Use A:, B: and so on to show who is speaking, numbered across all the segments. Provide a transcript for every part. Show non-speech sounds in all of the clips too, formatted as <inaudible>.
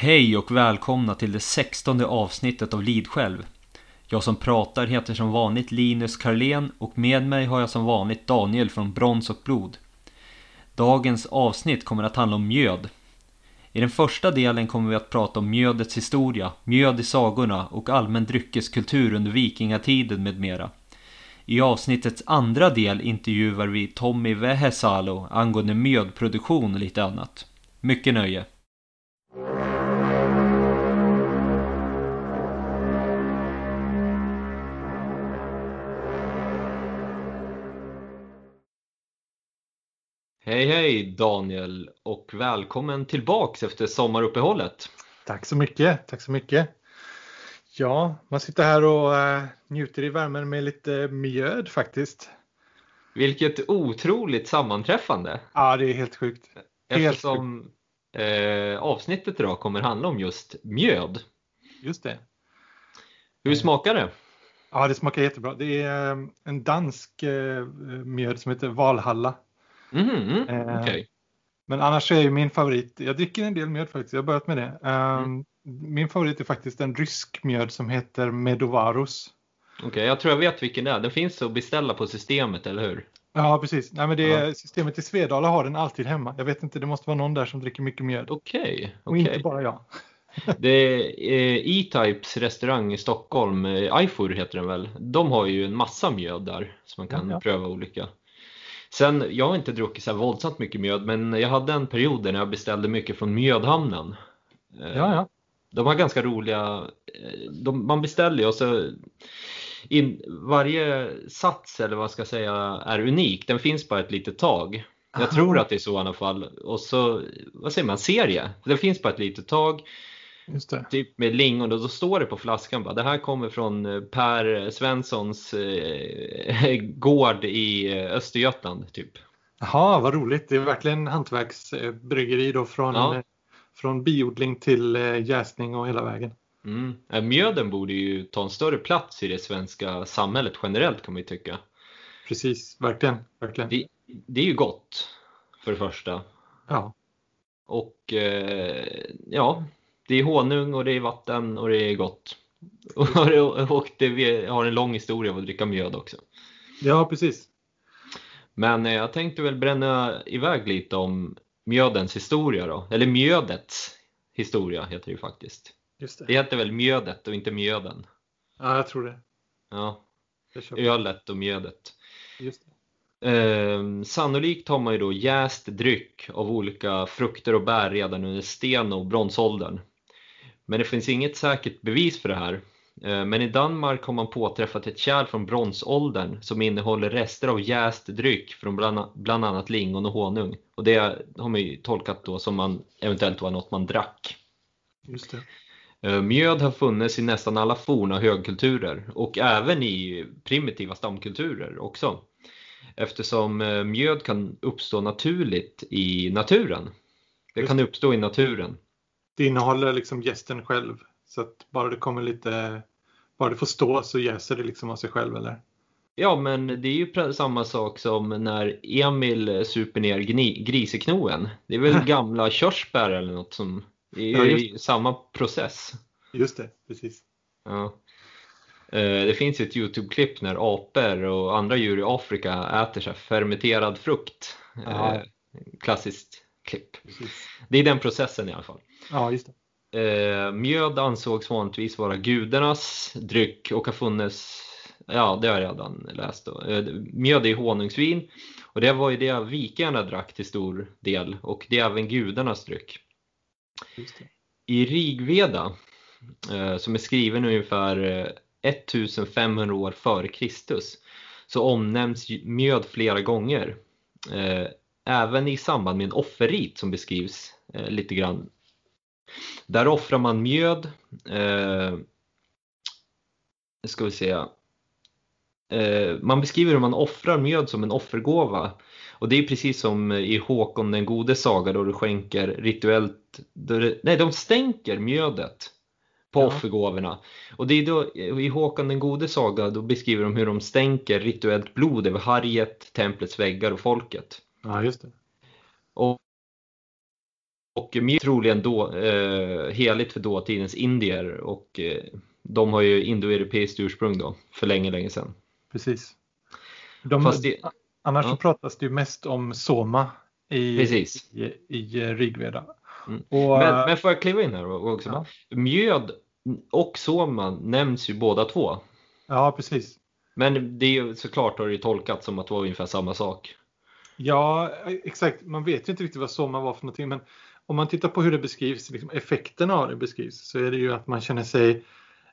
A: Hej och välkomna till det sextonde avsnittet av Lid själv. Jag som pratar heter som vanligt Linus Karlén och med mig har jag som vanligt Daniel från Brons och Blod. Dagens avsnitt kommer att handla om mjöd. I den första delen kommer vi att prata om mjödets historia, mjöd i sagorna och allmän dryckeskultur under vikingatiden med mera. I avsnittets andra del intervjuar vi Tommy Vehesalo angående mjödproduktion och lite annat. Mycket nöje! Hej hej Daniel och välkommen tillbaks efter sommaruppehållet.
B: Tack så mycket, tack så mycket. Ja, man sitter här och äh, njuter i värmen med lite mjöd faktiskt.
A: Vilket otroligt sammanträffande.
B: Ja, det är helt sjukt.
A: Eftersom eh, avsnittet idag kommer handla om just mjöd.
B: Just det.
A: Hur smakar det?
B: Ja, det smakar jättebra. Det är äh, en dansk äh, mjöd som heter Valhalla.
A: Mm, eh, okay.
B: Men annars är ju min favorit, jag dricker en del mjöd faktiskt, jag har börjat med det. Um, mm. Min favorit är faktiskt en rysk mjöd som heter Medovarus.
A: Okej, okay, jag tror jag vet vilken det är. Den finns att beställa på systemet, eller hur?
B: Ja, precis. Nej, men det är, ja. Systemet i Svedala har den alltid hemma. Jag vet inte, det måste vara någon där som dricker mycket mjöd.
A: Okej. Okay,
B: Och inte bara jag. <laughs>
A: det är E-Types restaurang i Stockholm, Ifor heter den väl. De har ju en massa mjöd där som man kan ja, ja. pröva olika. Sen, jag har inte druckit så här våldsamt mycket mjöd, men jag hade en period när jag beställde mycket från Mjödhamnen.
B: Ja, ja.
A: De har ganska roliga, eh, de, man beställer ju och så in, varje sats eller vad jag ska säga är unik, den finns bara ett litet tag. Jag Aha. tror att det är så i alla fall. Och så, vad säger man, serie. Den finns bara ett litet tag. Typ med lingon och då står det på flaskan bara det här kommer från eh, Per Svenssons eh, <laughs> gård i eh, Östergötland typ.
B: Jaha, vad roligt. Det är verkligen hantverksbryggeri då från, ja. Eh, från biodling till jäsning och hela vägen.
A: Mm. Mjöden borde ju ta en större plats i det svenska samhället generellt kan man ju tycka.
B: Precis, verkligen. verkligen.
A: Det, det är ju gott för det första.
B: Ja.
A: Och eh, ja, det är honung och det är vatten och det är gott. <laughs> och det har en lång historia av att dricka mjöd också.
B: Ja, precis.
A: Men eh, jag tänkte väl bränna iväg lite om mjödens historia då. Eller mjödets historia heter det ju faktiskt.
B: Just det.
A: det heter väl mjödet och inte mjöden?
B: Ja, jag tror det.
A: Ja. Ölet och mjödet.
B: Just.
A: Eh, sannolikt har man ju då jäst dryck av olika frukter och bär redan under sten och bronsåldern. Men det finns inget säkert bevis för det här. Eh, men i Danmark har man påträffat ett kärl från bronsåldern som innehåller rester av jäst dryck från bland annat lingon och honung. Och det har man ju tolkat då som man eventuellt var något man drack.
B: Just det.
A: Eh, mjöd har funnits i nästan alla forna högkulturer och även i primitiva stamkulturer också. Eftersom eh, mjöd kan uppstå naturligt i naturen. Det kan uppstå i naturen
B: det innehåller liksom gästen själv. Så att bara det kommer lite, bara det får stå så jäser det liksom av sig själv eller?
A: Ja, men det är ju samma sak som när Emil super ner griseknoen. Det är väl <laughs> gamla körsbär eller något som är ja, samma process.
B: Just det, precis.
A: Ja. Eh, det finns ju ett Youtube-klipp när apor och andra djur i Afrika äter så fermenterad frukt. Ja. Eh, klassiskt klipp. Precis. Det är den processen i alla fall.
B: Ja, just
A: det. Eh, mjöd ansågs vanligtvis vara gudarnas dryck och har funnits, ja det har jag redan läst då. Eh, mjöd är honungsvin och det var ju det vikingarna drack till stor del och det är även gudarnas dryck. I Rigveda, eh, som är skriven ungefär 1500 år före Kristus, så omnämns mjöd flera gånger. Även i samband med en offerrit som beskrivs lite grann där offrar man mjöd. Eh, ska vi se. Eh, man beskriver hur man offrar mjöd som en offergåva. Och det är precis som i Håkon den gode saga då du skänker rituellt, det, nej de stänker mjödet på ja. offergåvorna. Och det är då, i Håkon den gode saga då beskriver de hur de stänker rituellt blod över Harriet, templets väggar och folket.
B: Ja, just det.
A: Och och mjöd troligen då, eh, heligt för dåtidens indier och eh, de har ju indoeuropeiskt ursprung då, för länge, länge sedan.
B: Precis. De,
A: det,
B: annars
A: ja.
B: så pratas det ju mest om soma i,
A: Precis.
B: i, i Rigveda.
A: Mm.
B: Och,
A: men, men får jag kliva in här också?
B: ja,
A: Mjöd och soma nämns ju båda två.
B: ja, precis.
A: Men det är ju såklart har det ju tolkats som att det var ungefär samma sak.
B: Ja, exakt. Man vet ju inte riktigt vad soma var för någonting. Men om man tittar på hur det beskrivs, liksom effekterna av det beskrivs, så är det ju att man känner sig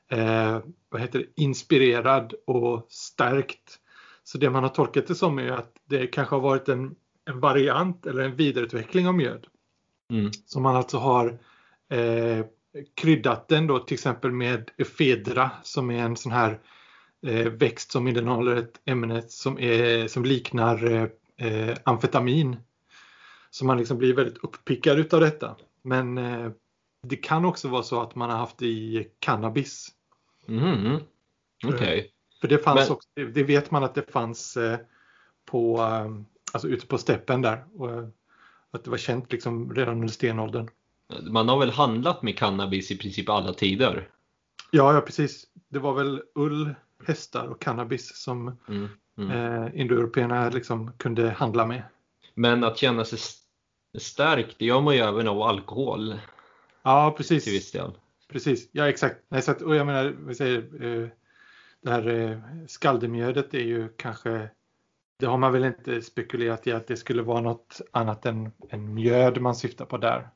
B: eh, vad heter det, inspirerad och stärkt. Så det man har tolkat det som är att det kanske har varit en, en variant eller en vidareutveckling av mjöd.
A: Mm.
B: Som man alltså har eh, kryddat den då till exempel med efedra som är en sån här eh, växt som innehåller ett ämne som, är, som liknar eh, eh, amfetamin. Så man liksom blir väldigt uppickad utav detta. Men eh, det kan också vara så att man har haft i cannabis.
A: Mhm. Okej.
B: För det fanns
A: Men-
B: också, det vet man att det fanns eh, på, eh, alltså ute på steppen där. Och, eh, att det var känt liksom redan under stenåldern.
A: Man har väl handlat med cannabis i princip alla tider?
B: Ja, ja precis. Det var väl ull, hästar och cannabis som
A: Mm. Mm.
B: eh, indoeuropeerna liksom kunde handla med.
A: Men att känna sig st- stärkt, det gör man ju även av alkohol
B: Ja, precis.
A: till viss del.
B: Precis, ja exakt. Nej, så att, och jag menar, vi säger, eh, det här eh, skaldemjödet är ju kanske, det har man väl inte spekulerat i att det skulle vara något annat än, än mjöd man syftar på där.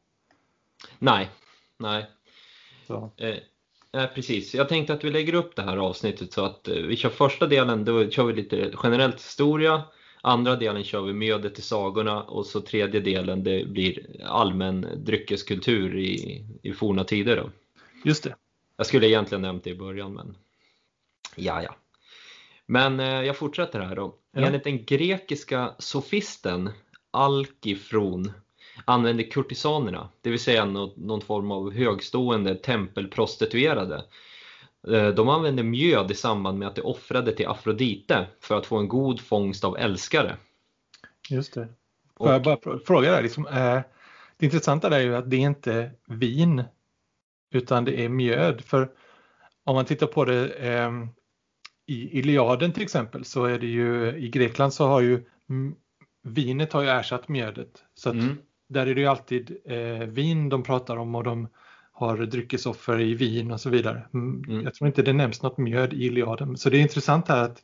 A: Nej, nej.
B: Så,
A: Eh, nej, precis. Jag tänkte att vi lägger upp det här avsnittet så att eh, vi kör första delen, då kör vi lite generellt historia. Andra delen kör vi mjödet i sagorna och så tredje delen det blir allmän dryckeskultur i, i forna tider. Då.
B: just det.
A: Jag skulle egentligen nämnt det i början men ja ja. Men eh, jag fortsätter här då.
B: Ja.
A: Enligt den grekiska sofisten Alkifron använde kurtisanerna, det vill säga nå- någon form av högstående tempelprostituerade. Eh, De använde mjöd i samband med att de offrade till Afrodite för att få en god fångst av älskare.
B: Just det.
A: Och-
B: Får jag bara frå- fråga där, liksom, eh, det intressanta där är ju att det är inte vin utan det är mjöd. För om man tittar på det eh, i Iliaden till exempel så är det ju i Grekland så har ju vinet har ju ersatt mjödet. Så
A: Mm.
B: där är det ju alltid eh, vin de pratar om och de har dryckesoffer i vin och så vidare. Mm,
A: Mm.
B: Jag tror inte det nämns något mjöd i Iliaden. Så det är intressant här att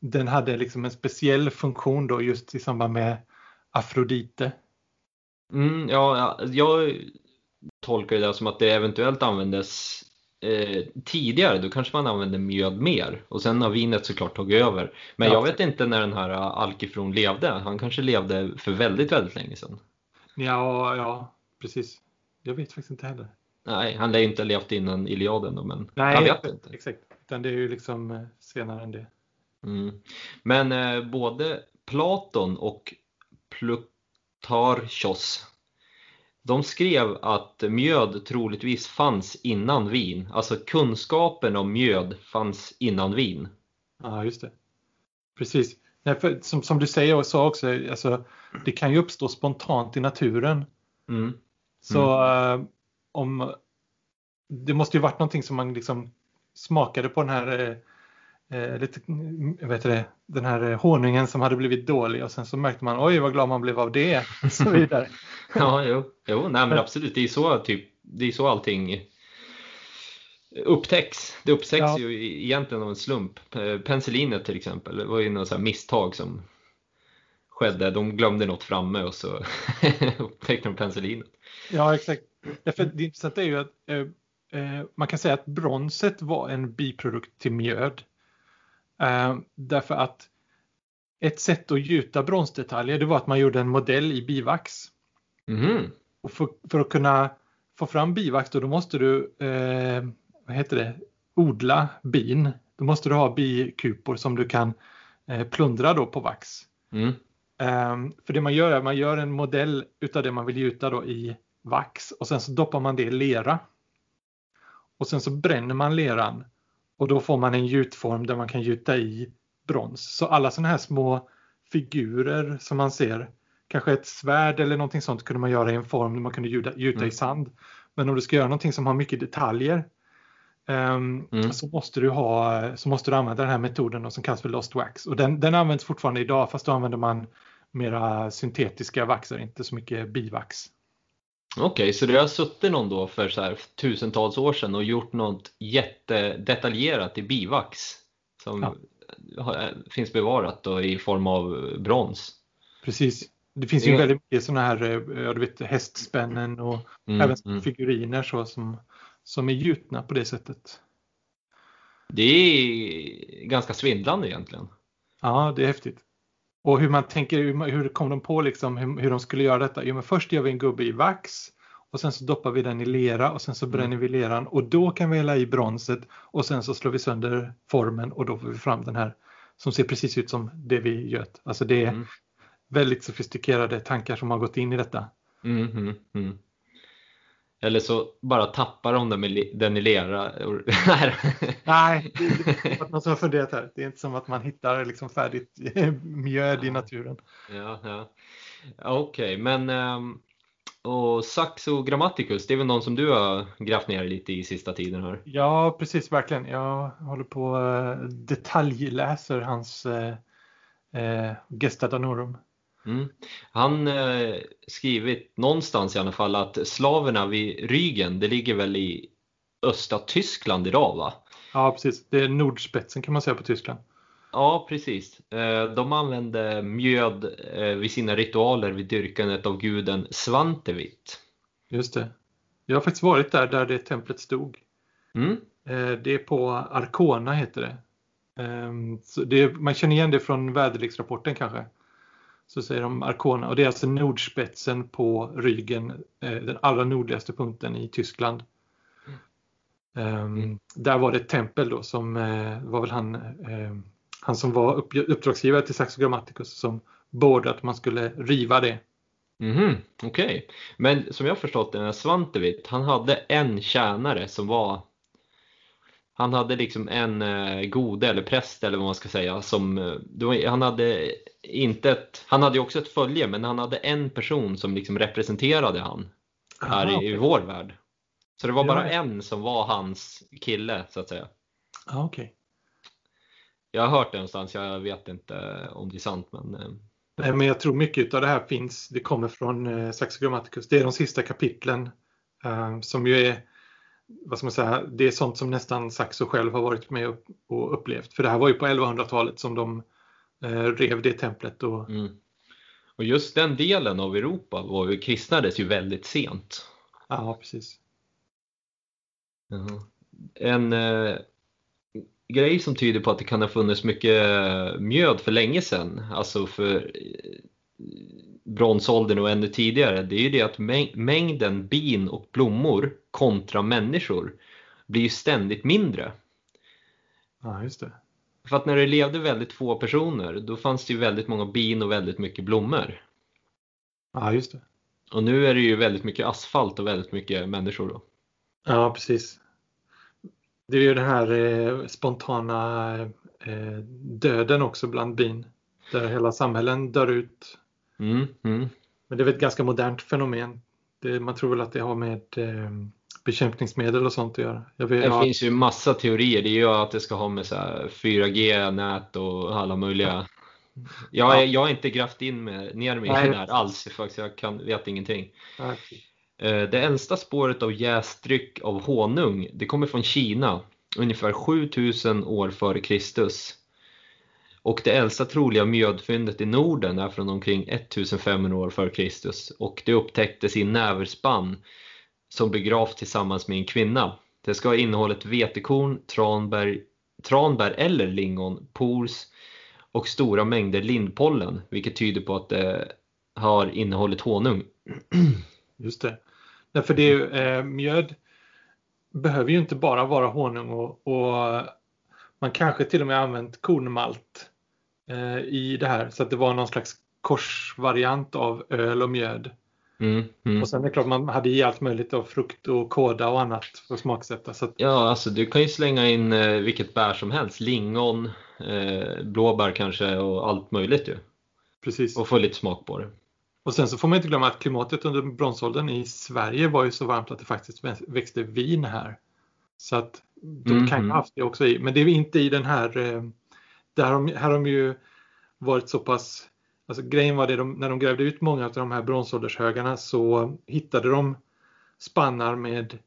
B: den hade liksom en speciell funktion då just i samband med Afrodite.
A: Mm, ja, ja, jag tolkar det som att det eventuellt användes eh, tidigare, då kanske man använde mjöd mer och sen har vinet såklart tagit över. Men
B: Ja,
A: jag vet inte när den här Alkifron levde, han kanske levde för väldigt, väldigt länge sedan.
B: Ja, ja, precis. Jag vet faktiskt inte heller.
A: Nej, han lär ju inte ha levt innan Iliaden då, men
B: Nej,
A: jag vet inte.
B: Exakt, utan det är ju liksom eh, senare än det.
A: Mm. Men eh, både Platon och Plutarchos de skrev att mjöd troligtvis fanns innan vin. Alltså kunskapen om mjöd fanns innan vin.
B: Ja, just det. Precis. Nej, för, som, som du säger och sa också, alltså, det kan ju uppstå spontant i naturen.
A: Mm.
B: Så eh, om det måste ju varit någonting som man liksom smakade på den här eh, eh, lite, heter det, den här honungen som hade blivit dålig och sen så märkte man oj vad glad man blev av det och <laughs> så vidare. <laughs>
A: Ja, jo, jo nej, men absolut. Det är så, typ, det är så allting upptäcks. Det upptäcks
B: Ja.
A: ju e- egentligen av en slump. Penicillinet till exempel, det var ju något misstag som skedde. De glömde något framme och så <laughs> upptäckte de penicillinet.
B: Ja, exakt. Därför det intressanta är ju att eh, eh, man kan säga att bronset var en biprodukt till mjöd. Eh, därför att ett sätt att gjuta bronsdetaljer det var att man gjorde en modell i bivax.
A: Mhm.
B: Och för, för att kunna få fram bivax då, då måste du eh, vad heter det, odla bin. Då måste du ha bikupor som du kan eh, plundra då på vax.
A: Mm.
B: Ehm, för det man gör är att man gör en modell utav det man vill gjuta då i vax och sen så doppar man det i lera. Och sen så bränner man leran och då får man en gjutform där man kan gjuta i brons. Så alla sådana här små figurer som man ser kanske ett svärd eller någonting sånt kunde man göra i en form där man kunde gjuta, gjuta
A: Mm.
B: i sand. Men om du ska göra någonting som har mycket detaljer ehm,
A: Mm.
B: så, måste du ha, så måste du använda den här metoden som kallas för Lost Wax. Och den, den används fortfarande idag fast då använder man mera syntetiska vaxer, inte så mycket bivax.
A: Okej, så det har suttit någon då för så här tusentals år sedan och gjort något jättedetaljerat i bivax som
B: Ja.
A: finns bevarat då i form av brons.
B: Precis. Det finns ju
A: Det-
B: väldigt mycket sådana här eh, du vet, hästspännen och
A: Mm,
B: även
A: mm.
B: figuriner så som, som är gjutna på det sättet.
A: Det är ganska svindlande egentligen.
B: Ja, det är häftigt. Och hur man tänker, hur, kom de på liksom hur, hur de skulle göra detta? Jo, men först gör vi en gubbe i vax och sen så doppar vi den i lera och sen så bränner vi leran och då kan vi hälla i bronset och sen så slår vi sönder formen och då får vi fram den här som ser precis ut som det vi göt. Alltså det är
A: Mm.
B: väldigt sofistikerade tankar som har gått in i detta.
A: Mm, mm, mm. Eller så bara tappar de den, den i lera.
B: Nej, det är inte någon som har funderat här. Det är inte som att man hittar liksom färdigt <laughs> mjöd i naturen.
A: Ja, ja. Okej, men ehm, och Saxo Grammaticus, det är väl någon som du har grävt ner lite i sista tiden här?
B: Ja, precis, verkligen. Jag håller på eh, detaljläser hans eh, eh, Gesta Danorum.
A: Mm. Han eh, skrivit någonstans i alla fall att slaverna vid Rügen, det ligger väl i östra Tyskland idag va?
B: Ja, precis. Det är nordspetsen kan man säga på Tyskland.
A: Ja, precis. Eh, De använde mjöd eh, vid sina ritualer vid dyrkandet av guden Svantevit.
B: Just det. Jag har faktiskt varit där, där det templet stod.
A: Mm.
B: Eh, det är på Arkona heter det. Ehm, det är, man känner igen det från väderleksrapporten kanske. Så säger de Arkona och det är alltså nordspetsen på ryggen, eh, den allra nordligaste punkten i Tyskland. Ehm,
A: Mm.
B: Där var det ett tempel då som eh, var väl han, eh, han som var upp, uppdragsgivare till Saxo Grammaticus som beordrade att man skulle riva det.
A: Mhm, Okej, men som jag förstått den här Svantevit, han hade en tjänare som var han hade liksom en eh, gode eller präst eller vad man ska säga som eh, var, han hade inte ett, han hade ju också ett följe men han hade en person som liksom representerade han här
B: Aha,
A: i, i vår värld. Så det var bara
B: ja.
A: en som var hans kille så att säga.
B: Ja, okej.
A: Jag har hört det någonstans, jag vet inte om det är sant men eh,
B: Nej, men jag tror mycket av det här finns, det kommer från eh, Saxo Grammaticus. Det är de sista kapitlen eh, som ju är, vad ska man säga, det är sånt som nästan Saxo själv har varit med och, upplevt. För det här var ju på 1100-talet som de eh, rev det templet och
A: mm. Och just den delen av Europa var ju, kristnades ju väldigt sent.
B: ja, precis.
A: Jaha. En eh, grej som tyder på att det kan ha funnits mycket eh, mjöd för länge sedan, alltså för bronsåldern och ännu tidigare, det är ju det att mäng- mängden bin och blommor kontra människor blir ju ständigt mindre.
B: Ja, just det.
A: För att när det levde väldigt få personer, då fanns det ju väldigt många bin och väldigt mycket blommor.
B: Ja, just det.
A: Och nu är det ju väldigt mycket asfalt och väldigt mycket människor då.
B: Ja, precis. Det är ju den här eh, spontana eh, döden också bland bin. Där hela samhällen dör ut.
A: Mm, mm.
B: Men det är väl ett ganska modernt fenomen. Det, man tror väl att det har med eh, bekämpningsmedel och sånt att göra. Vet,
A: Det
B: ja,
A: finns ju massa teorier. Det är ju att det ska ha med så här 4G-nät och alla möjliga. Jag,
B: Ja.
A: jag har inte grävt in med, ner mig i det här alls faktiskt. Jag kan, vet ingenting.
B: ja,
A: Eh, Det äldsta spåret av jäst dryck av honung, det kommer från Kina, ungefär 7000 år före Kristus. Och det äldsta troliga mjödfyndet i Norden är från omkring 1500 år före Kristus och det upptäcktes i näverspann som begravts tillsammans med en kvinna. Det ska ha innehållit vetekorn, tranbär, tranbär eller lingon, pors och stora mängder lindpollen, vilket tyder på att det har innehållit honung. <clears throat>
B: Just det. Därför det är ju, eh, mjöd behöver ju inte bara vara honung och, och man kanske till och med använt kornmalt eh, i det här så att det var någon slags korsvariant av öl och mjöd.
A: Mm, mm.
B: Och sen är det klart man hade i allt möjligt av frukt och kåda och annat för att smaksätta. Så att,
A: Ja, alltså du kan ju slänga in eh, vilket bär som helst. Lingon, eh, blåbär kanske och allt möjligt ju.
B: precis.
A: Och få lite smak på det.
B: Och sen så får man inte glömma att klimatet under bronsåldern i Sverige var ju så varmt att det faktiskt växte vin här. Så att de mm. kan ju ha haft det också i, men det är inte i den här, eh, där har, här har de ju varit så pass, alltså grejen var det de, när de grävde ut många av de här bronsåldershögarna så hittade de spannar med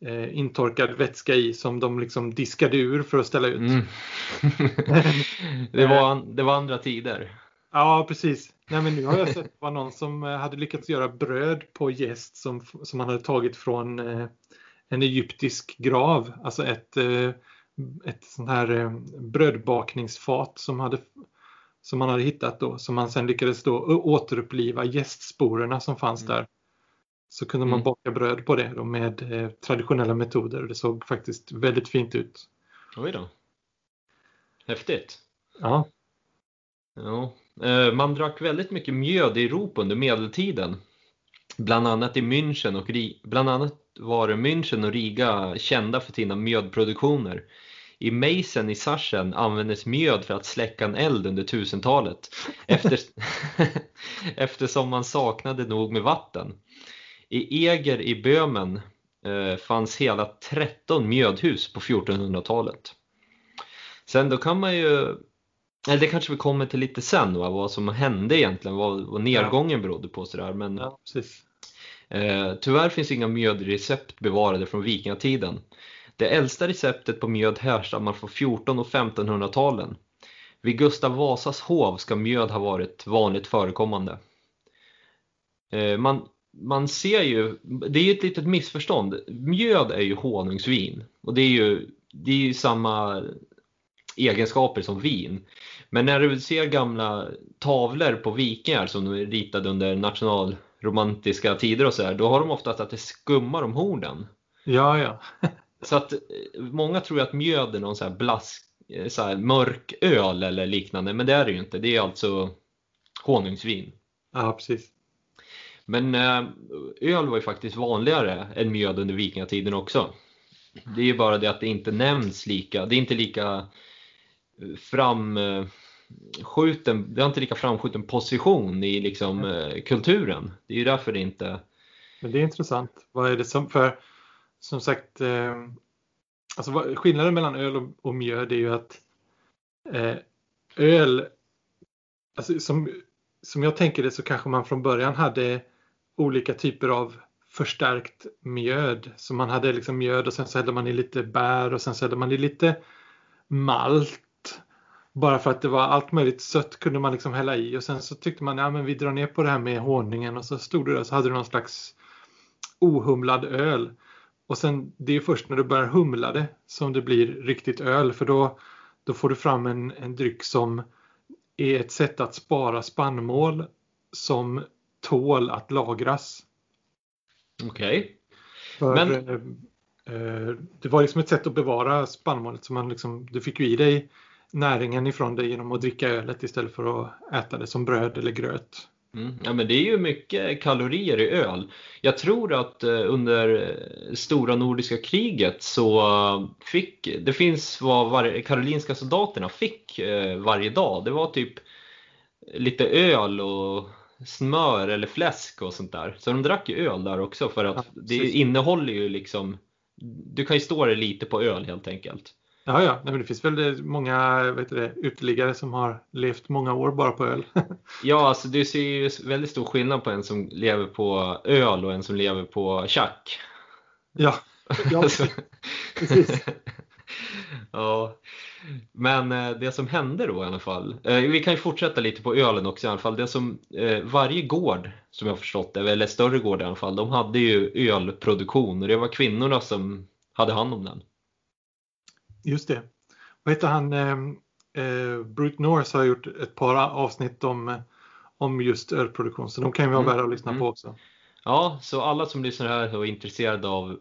B: eh, intorkad vätska i som de liksom diskade ur för att ställa ut. Mm. <laughs>
A: det, var, det var andra tider.
B: Ja, precis. Nej, men nu har jag sett var någon som eh, hade lyckats göra bröd på gäst som, som man hade tagit från eh, en egyptisk grav. Alltså ett, eh, ett sånt här eh, brödbakningsfat som, hade, som man hade hittat då. Som man sen lyckades då återuppliva gästsporerna som fanns mm. där. Så kunde man mm. baka bröd på det då med eh, traditionella metoder. Det såg faktiskt väldigt fint ut.
A: Oj då. Häftigt.
B: Ja.
A: ja. Eh, man drack väldigt mycket mjöd i Europa under medeltiden. Bland annat i München och bland annat var München och Riga kända för sina mjödproduktioner. I Meissen i Sachsen användes mjöd för att släcka en eld under 1000-talet efter... <laughs> eftersom man saknade nog med vatten. I Eger i Böhmen eh, fanns hela 13 mjödhus på 1400-talet. Sen då kan man ju, eller det kanske vi kommer till lite sen, va? vad som hände egentligen, vad, vad nedgången berodde på sådär. Men
B: ja,
A: eh, tyvärr finns inga mjödrecept bevarade från vikingatiden. Det äldsta receptet på mjöd härstammar från 14 och 1500-talen. Vid Gustav Vasas hov ska mjöd ha varit vanligt förekommande. Eh, man man ser ju, det är ju ett litet missförstånd. Mjöd är ju honungsvin och det är ju, det är ju samma egenskaper som vin. Men när du ser gamla tavlor på vikingar som de är ritade under national nationalromantiska tider och så här, då har de oftast att det skummar om hornen.
B: Ja, ja.
A: så att många tror att mjöd är någon så här blask, så här mörk öl eller liknande, men det är det ju inte. Det är alltså honungsvin.
B: Ja, precis.
A: Men eh, öl var ju faktiskt vanligare än mjöd under vikingatiden också. Det är ju bara det att det inte nämns lika, det är inte lika eh, framskjuten, det har inte lika framskjuten position i liksom mm. kulturen. Det är ju därför det inte...
B: Men det är intressant. Vad är det som, för som sagt, alltså skillnaden mellan öl och, och mjöd är ju att öl, alltså som, som jag tänker det så kanske man från början hade olika typer av förstärkt mjöd. Så man hade liksom mjöd och sen så hällde man i lite bär och sen så hällde man i lite malt. Bara för att det var allt möjligt sött kunde man liksom hälla i och sen så tyckte man ja men vi drar ner på det här med honungen och så stod det där så hade du någon slags ohumlad öl. Och sen det är först när du börjar humla det som det blir riktigt öl för då, då får du fram en, en dryck som är ett sätt att spara spannmål som tål att lagras.
A: Okej. Okay. Men...
B: Eh, eh, det var liksom ett sätt att bevara spannmålet. Så man liksom, du fick ju i dig näringen ifrån det genom att dricka ölet istället för att äta det som bröd eller gröt.
A: Mm. Ja men det är ju mycket kalorier i öl. Jag tror att eh, under stora nordiska kriget så fick, det finns vad var, karolinska soldaterna fick varje dag. Det var typ lite öl och smör eller fläsk och sånt där. Så de drack ju öl där också för att ja, det innehåller ju liksom Du kan ju stå det lite på öl helt enkelt.
B: Ja, ja. Nej, men det finns väl många vet du, uteliggare som har levt många år bara på öl. <laughs>
A: ja, alltså du ser ju väldigt stor skillnad på en som lever på öl och en som lever på tjack.
B: Ja, ja <laughs> precis. <laughs>
A: ja. Men eh, det som hände då i alla fall, eh, vi kan ju fortsätta lite på ölen också i alla fall. Det som, eh, varje gård som jag förstått det, eller större gård i alla fall, de hade ju ölproduktion och det var kvinnorna som hade hand om den.
B: Just det. Vad heter han? Eh, Brute North har gjort ett par avsnitt om, om just ölproduktion så de kan ju vara mm. värda att lyssna mm. på också.
A: Ja, så alla som lyssnar här och är intresserade av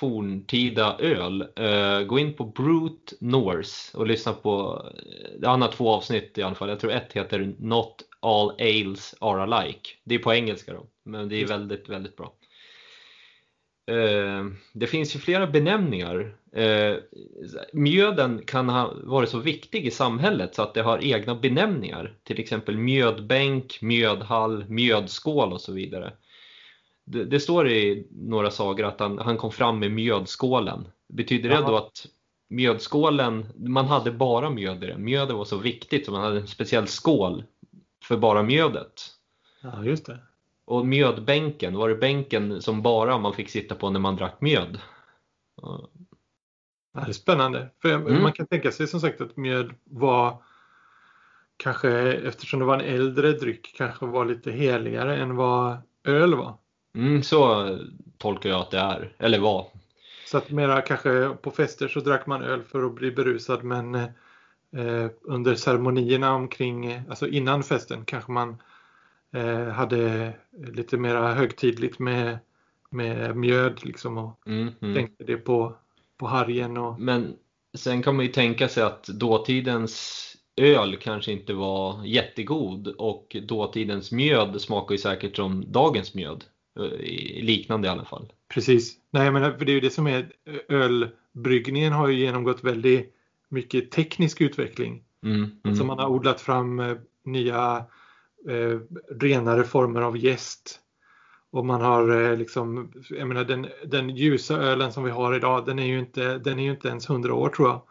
A: forntida öl. Uh, gå in på Brute Norse och lyssna på, han har två avsnitt i alla fall. Jag tror ett heter Not All Ales Are Alike. Det är på engelska då, men det är väldigt, väldigt bra. eh, det finns ju flera benämningar. Eh, mjöden kan ha varit så viktig i samhället så att det har egna benämningar. Till exempel mjödbänk, mjödhall, mjödskål och så vidare. Det, det står i några sagor att han, han kom fram med mjödskålen. Betyder det
B: Jaha.
A: då att mjödskålen, man hade bara mjöd i den? Mjöden var så viktigt så man hade en speciell skål för bara mjödet.
B: Ja, just det.
A: Och mjödbänken, var det bänken som bara man fick sitta på när man drack mjöd? Ja.
B: Det är spännande. För
A: Mm.
B: Man kan tänka sig som sagt att mjöd var kanske eftersom det var en äldre dryck kanske var lite heligare än vad öl var.
A: Mm, så tolkar jag att det är, eller var.
B: Så att mera kanske på fester så drack man öl för att bli berusad men eh, under ceremonierna omkring, alltså innan festen kanske man eh, hade lite mera högtidligt med, med mjöd liksom och
A: Mm, mm.
B: tänkte det på, på harjen och
A: Men sen kan man ju tänka sig att dåtidens öl kanske inte var jättegod och dåtidens mjöd smakar ju säkert som dagens mjöd. Eh, Liknande i alla fall.
B: Precis. Nej, menar, för det är ju det som är ölbryggningen har ju genomgått väldigt mycket teknisk utveckling.
A: Mm, mm.
B: Alltså man har odlat fram eh, nya eh, renare former av jäst. Och man har eh, liksom, jag menar den, den ljusa ölen som vi har idag, den är ju inte, den är ju inte ens 100 år tror jag.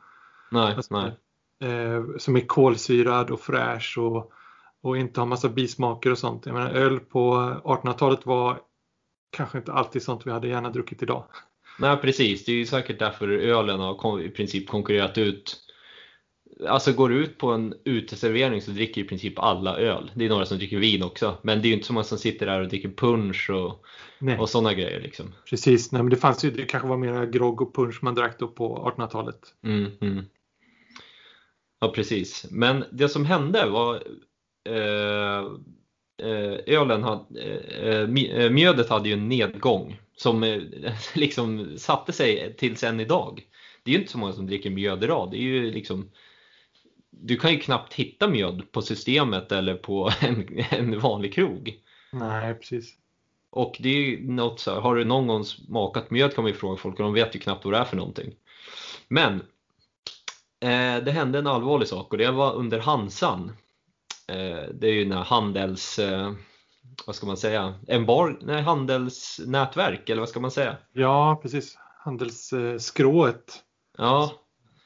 A: Nej,
B: Alltså,
A: nej.
B: Eh, som är kolsyrad och fräsch och, och inte har massa bismaker och sånt. Jag menar öl på 1800-talet var kanske inte alltid sånt vi hade gärna druckit idag.
A: Nej, precis. Det är ju säkert därför ölen har i princip konkurrerat ut Alltså går du ut på en uteservering så dricker i princip alla öl. Det är några som dricker vin också. Men det är ju inte så många som sitter där och dricker punch och,
B: Nej.
A: och sådana grejer liksom.
B: Precis, Nej, men det fanns ju, det kanske var mera grogg och punch man drack då på 1800-talet.
A: Mm, mm. Ja, precis. Men det som hände var eh, eh, ölen hade, eh, mi- eh, mjödet hade ju en nedgång som eh, <laughs> liksom satte sig tills än idag. Det är ju inte så många som dricker mjöd idag. Det är ju liksom du kan ju knappt hitta mjöd på systemet eller på <laughs> en, en vanlig krog.
B: Nej, precis.
A: Och det är ju något så här, har du någon gång smakat mjöd kan man ju fråga folk och de vet ju knappt vad det är för någonting. Men eh, det hände en allvarlig sak och det var under Hansan. Eh, det är ju när handels, eh, vad ska man säga, embar, nej, handelsnätverk eller vad ska man säga?
B: Ja, precis. Handelsskrået
A: Ja,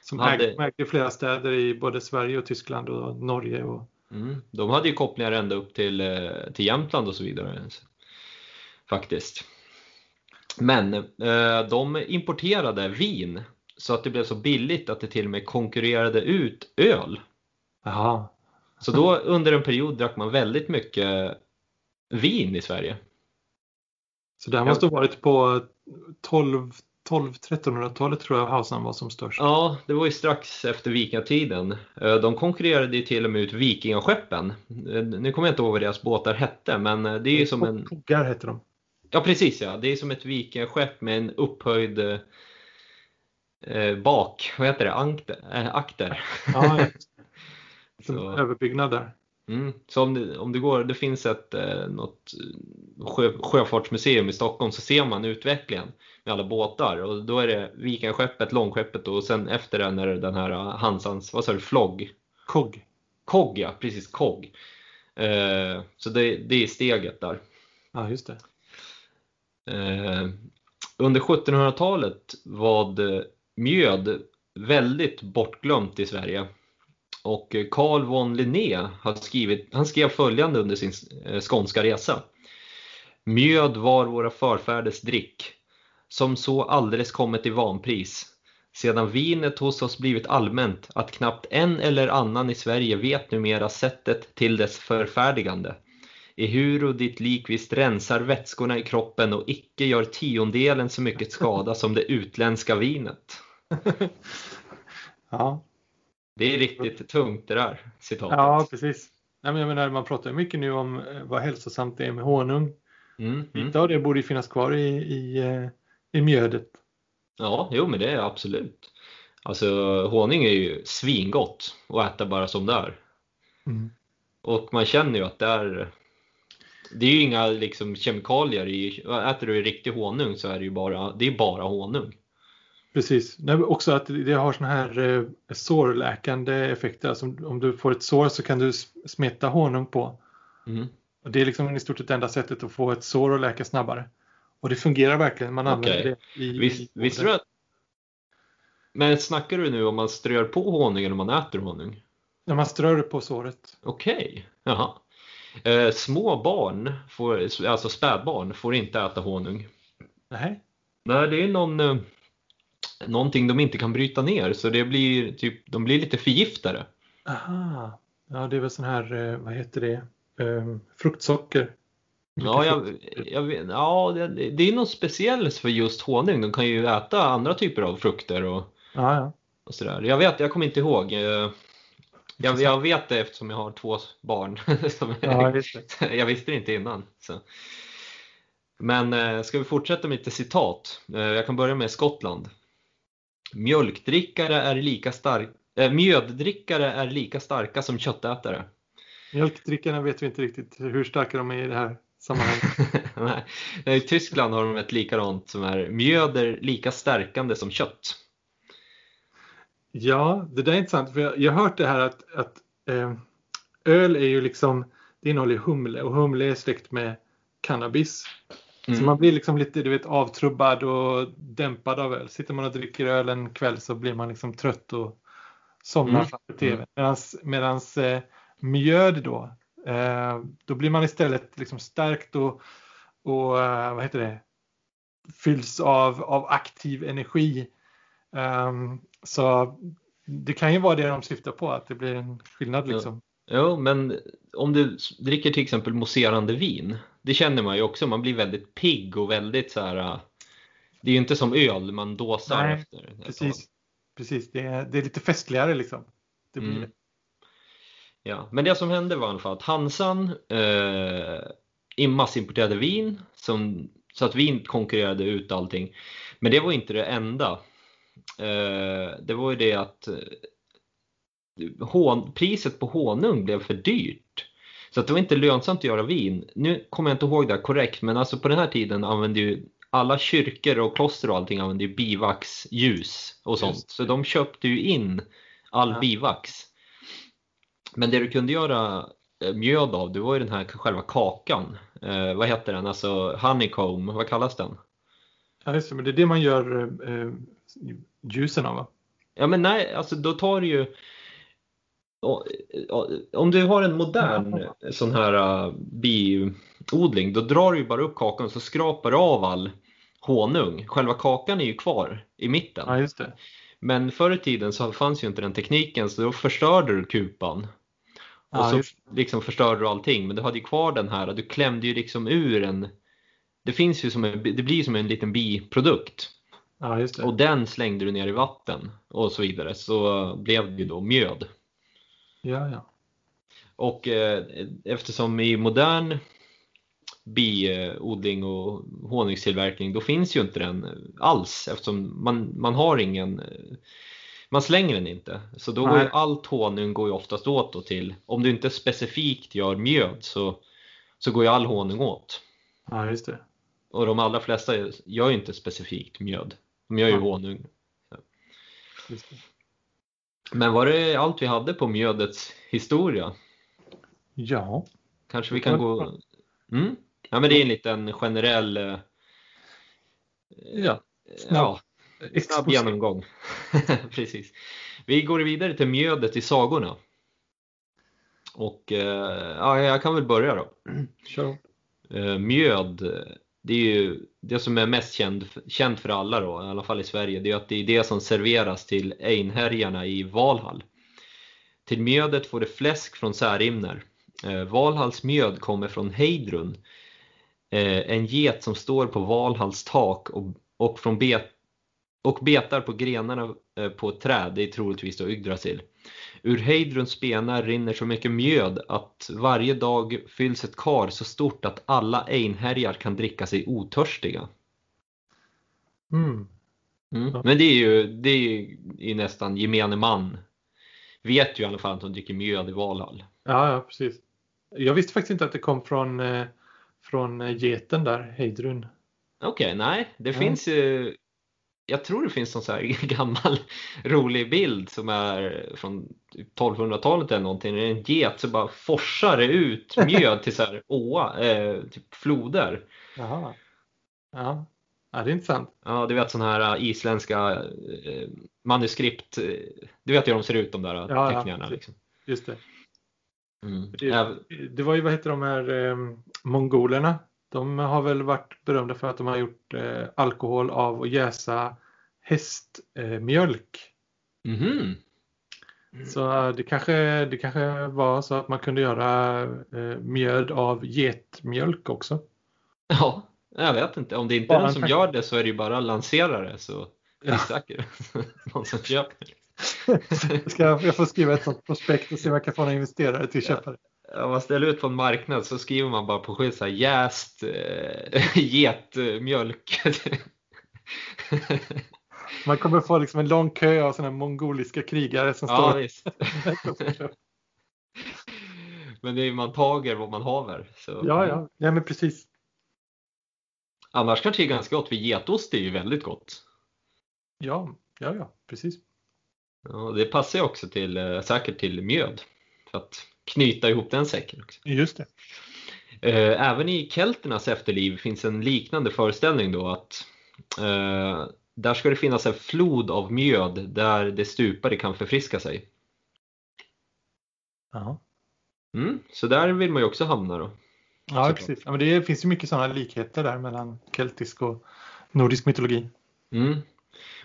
B: som
A: Hade-
B: ägde, flera städer i både Sverige och Tyskland och Norge. Och,
A: mm, de hade ju kopplingar ända upp till, eh, till Jämtland och så vidare. Faktiskt. Men eh, de importerade vin så att det blev så billigt att det till och med konkurrerade ut öl.
B: Jaha.
A: Så då under en period drack man väldigt mycket vin i Sverige.
B: Så det här måste ha varit på 12 12-1300-talet tror jag Hausan var som störst.
A: Ja, det var ju strax efter vikingatiden. Eh, De konkurrerade ju till och med ut vikingaskeppen. Eh, Nu kommer jag inte ihåg vad deras båtar hette, men eh, det är ju som en...
B: Koggar heter de.
A: Ja, precis ja. Det är som ett vikingaskepp med en upphöjd eh, bak, vad heter det, Ankter, eh, akter.
B: Ja, <laughs> som
A: Så,
B: överbyggnad där.
A: mm, så om, det, om det går, det finns ett eh, något sjö, sjöfartsmuseum i Stockholm så ser man utvecklingen med alla båtar och då är det vikingaskeppet, långskeppet och sen efter den är det den här eh, Hansans, vad sa du, flogg?
B: Kogg.
A: Kogg ja, precis Kogg. Eh, så det, det är steget där.
B: Ja, just det.
A: Eh, under 1700-talet var mjöd väldigt bortglömt i Sverige. Och eh, Carl von Linné har skrivit, han skrev följande under sin eh, skånska resa. Mjöd var våra förfäders drick, som så alldeles kommit i vanpris. Sedan vinet hos oss blivit allmänt att knappt en eller annan i Sverige vet numera sättet till dess förfärdigande ehuru ditt lik visst rensar vätskorna i kroppen och icke gör tiondelen så mycket skada som det utländska vinet. <laughs>
B: Ja,
A: Det är riktigt tungt det där citatet.
B: ja precis. Nej, men jag menar, man pratar mycket nu om eh, vad hälsosamt det är med honung.
A: Mm, mm.
B: Lite av det borde finnas kvar i, i, eh, i mjödet.
A: Ja, jo men det är absolut. Alltså honung är ju svingott att äta bara som det är.
B: Mm.
A: Och man känner ju att det är Det är ju inga liksom, kemikalier i, äter du riktig honung så är det ju bara, det är bara honung.
B: Precis. Nej, också att det har såna här eh, sårläkande effekter. Alltså om, om du får ett sår så kan du smeta honung på.
A: Mm.
B: Och det är liksom i stort sett enda sättet att få ett sår att läka snabbare. Och det fungerar verkligen. Man använder
A: Okej.
B: det i...
A: Visst,
B: i
A: visste du att... Men snackar du nu om man strör på honung eller om man äter honung?
B: När man strör det på såret.
A: Okej, jaha. Eh, små barn, får, alltså spädbarn, får inte äta honung.
B: Nej.
A: Nej, det är någon, eh, någonting de inte kan bryta ner så det blir typ, de blir lite förgiftade.
B: Aha. Ja, det är väl sån här, eh, vad heter det, Ehm, fruktsocker.
A: Ja, jag, jag ja det, det är något speciellt för just honung. De kan ju äta andra typer av frukter och,
B: Ja, ja.
A: och sådär. Jag vet, jag kommer inte ihåg. Eh, Jag, jag vet det eftersom jag har två barn. <laughs>
B: Ja det. <laughs>
A: jag visste det inte innan. Så. Men eh, ska vi fortsätta med lite citat? Eh, jag kan börja med Skottland. Mjölkdrickare är lika stark, eh, mjöddrickare är lika starka som köttätare.
B: Mjölkdrickarna vet vi inte riktigt hur starka de är i det här sammanhanget. <laughs>
A: Nej. I Tyskland har de ett likadant som är mjöd är lika stärkande som kött.
B: Ja, det där är intressant. För jag, jag har hört det här att, att eh, öl är ju liksom, det innehåller humle och humle är släkt med cannabis.
A: Mm.
B: Så man blir liksom lite du vet, avtrubbad och dämpad av öl. Sitter man och dricker öl en kväll så blir man liksom trött och somnar
A: Mm.
B: framför tv. Medans, medans eh, mjöd då, då blir man istället liksom stärkt och, och eh, vad heter det, fylls av, av aktiv energi. Ehm, så det kan ju vara det de syftar på, att det blir en skillnad
A: Ja.
B: liksom.
A: Jo, men om du dricker till exempel mousserande vin, det känner man ju också, man blir väldigt pigg och väldigt så här. äh, Det är ju inte som öl man dåsar
B: Nej,
A: efter.
B: Precis, precis. Det, är, det är lite festligare liksom. Det blir
A: Mm.
B: det.
A: Ja, men det som hände var i alla fall att Hansan eh, massimporterade vin som, så att vin konkurrerade ut allting. Men det var inte det enda. Eh, det var ju det att eh, hon, priset på honung blev för dyrt. Så att det var inte lönsamt att göra vin. Nu kommer jag inte ihåg det här korrekt, men alltså på den här tiden använde ju alla kyrkor och kloster och allting använde ju bivaxljus och sånt. Så de köpte ju in all
B: Ja.
A: bivax. Men det du kunde göra eh, mjöd av, det var ju den här själva kakan. Eh, vad heter den? Alltså honeycomb, vad kallas den?
B: Ja, just det, men det är det man gör eh, ljusen av va?
A: Ja men nej, alltså då tar du ju om du har en modern sån här uh, biodling, då drar du ju bara upp kakan och så skrapar du av all honung. Själva kakan är ju kvar i mitten.
B: Ja, just det.
A: Men förr i tiden så fanns ju inte den tekniken så då förstörde du kupan. Och
B: Ja,
A: så
B: just
A: liksom förstörde du allting men du hade ju kvar den här, du klämde ju liksom ur en det finns ju som en, det blir som en liten biprodukt
B: Ja, just det.
A: och den slängde du ner i vatten och så vidare så blev det ju då mjöd.
B: Ja, ja.
A: Och eh, eftersom i modern biodling och honungstillverkning då finns ju inte den alls eftersom man, man har ingen man slänger den inte. Så då går ju allt honung går ju oftast åt då till, om du inte specifikt gör mjöd så, så går ju all honung åt.
B: Ja, just det.
C: Och de allra flesta gör ju inte specifikt mjöd. De gör ju
B: Ja.
C: honung. Men var det allt vi hade på mjödets historia?
B: Ja,
C: Kanske vi kan gå... Mm? Ja, men det är en liten generell... eh,
B: ja.
C: Ja, snabb genomgång. <laughs> Precis. Vi går vidare till mjödet i sagorna. Och eh, ja, jag kan väl börja då.
B: Kör.
C: Eh, Mjöd, det är ju det som är mest känd, känt för alla då, i alla fall i Sverige, det är att det är det som serveras till einherjarna i Valhall. Till mjödet får det fläsk från Särimner. Eh, Valhalls mjöd kommer från Heidrun, en get som står på Valhalls tak och, och, från bet, och betar på grenarna eh, på ett träd, det är troligtvis då Yggdrasil. Ur Heidruns benar rinner så mycket mjöd att varje dag fylls ett kar så stort att alla einherjar kan dricka sig otörstiga.
B: Mm.
C: Mm. Men det är ju det är ju nästan gemene man vet ju i alla fall att de dricker mjöd i Valhall.
B: Ja, ja, precis. Jag visste faktiskt inte att det kom från, eh, från geten där, Heidrun.
A: Okej, okay, nej, det ja. finns ju jag tror det finns någon så här <laughs> gammal rolig bild som är från 1200-talet typ eller någonting. Det är en get som bara forsar ut <laughs> mjöd till så här åa, eh, typ floder.
B: Jaha. Ja. ja, det är intressant.
A: Ja, du vet sådana här isländska eh, manuskript. Du vet hur de ser ut de där ja, teckningarna. Ja, liksom.
B: Just det. Mm. Det, det, var ju, vad heter de här eh, mongolerna? De har väl varit berömda för att de har gjort eh, alkohol av att jäsa hästmjölk.
A: Eh, mm.
B: Mm. Så det kanske, det kanske var så att man kunde göra eh, mjöd av getmjölk också.
A: Ja, jag vet inte. Om det inte är någon som gör det så är det ju bara att lansera det så är det säkert <laughs> någon som köper. <laughs>
B: Ska jag får skriva ett sånt prospekt och se om jag kan få några investerare till att köpa det.
A: Om man ställer ut på en marknad så skriver man bara på skylt så här jäst äh, <laughs> getmjölk. <laughs>
B: man kommer få liksom en lång kö av sådana mongoliska krigare som
A: ja, står visst. <laughs> men det är man tager vad man haver. Så.
B: Ja, ja, ja men precis.
A: Annars kanske det är ganska gott, för getost är ju väldigt gott.
B: Ja, ja, ja, precis.
A: Ja, det passar ju också till, eh, säkert till mjöd. För att knyta ihop den säcken också.
B: Just det.
A: Eh, även i kelternas efterliv finns en liknande föreställning då att eh, där ska det finnas en flod av mjöd där det stupade kan förfriska sig.
B: Ja.
A: Mm, så där vill man ju också hamna då.
B: Ja, precis. Ja, men det finns ju mycket sådana likheter där mellan keltisk och nordisk mytologi.
A: Mm.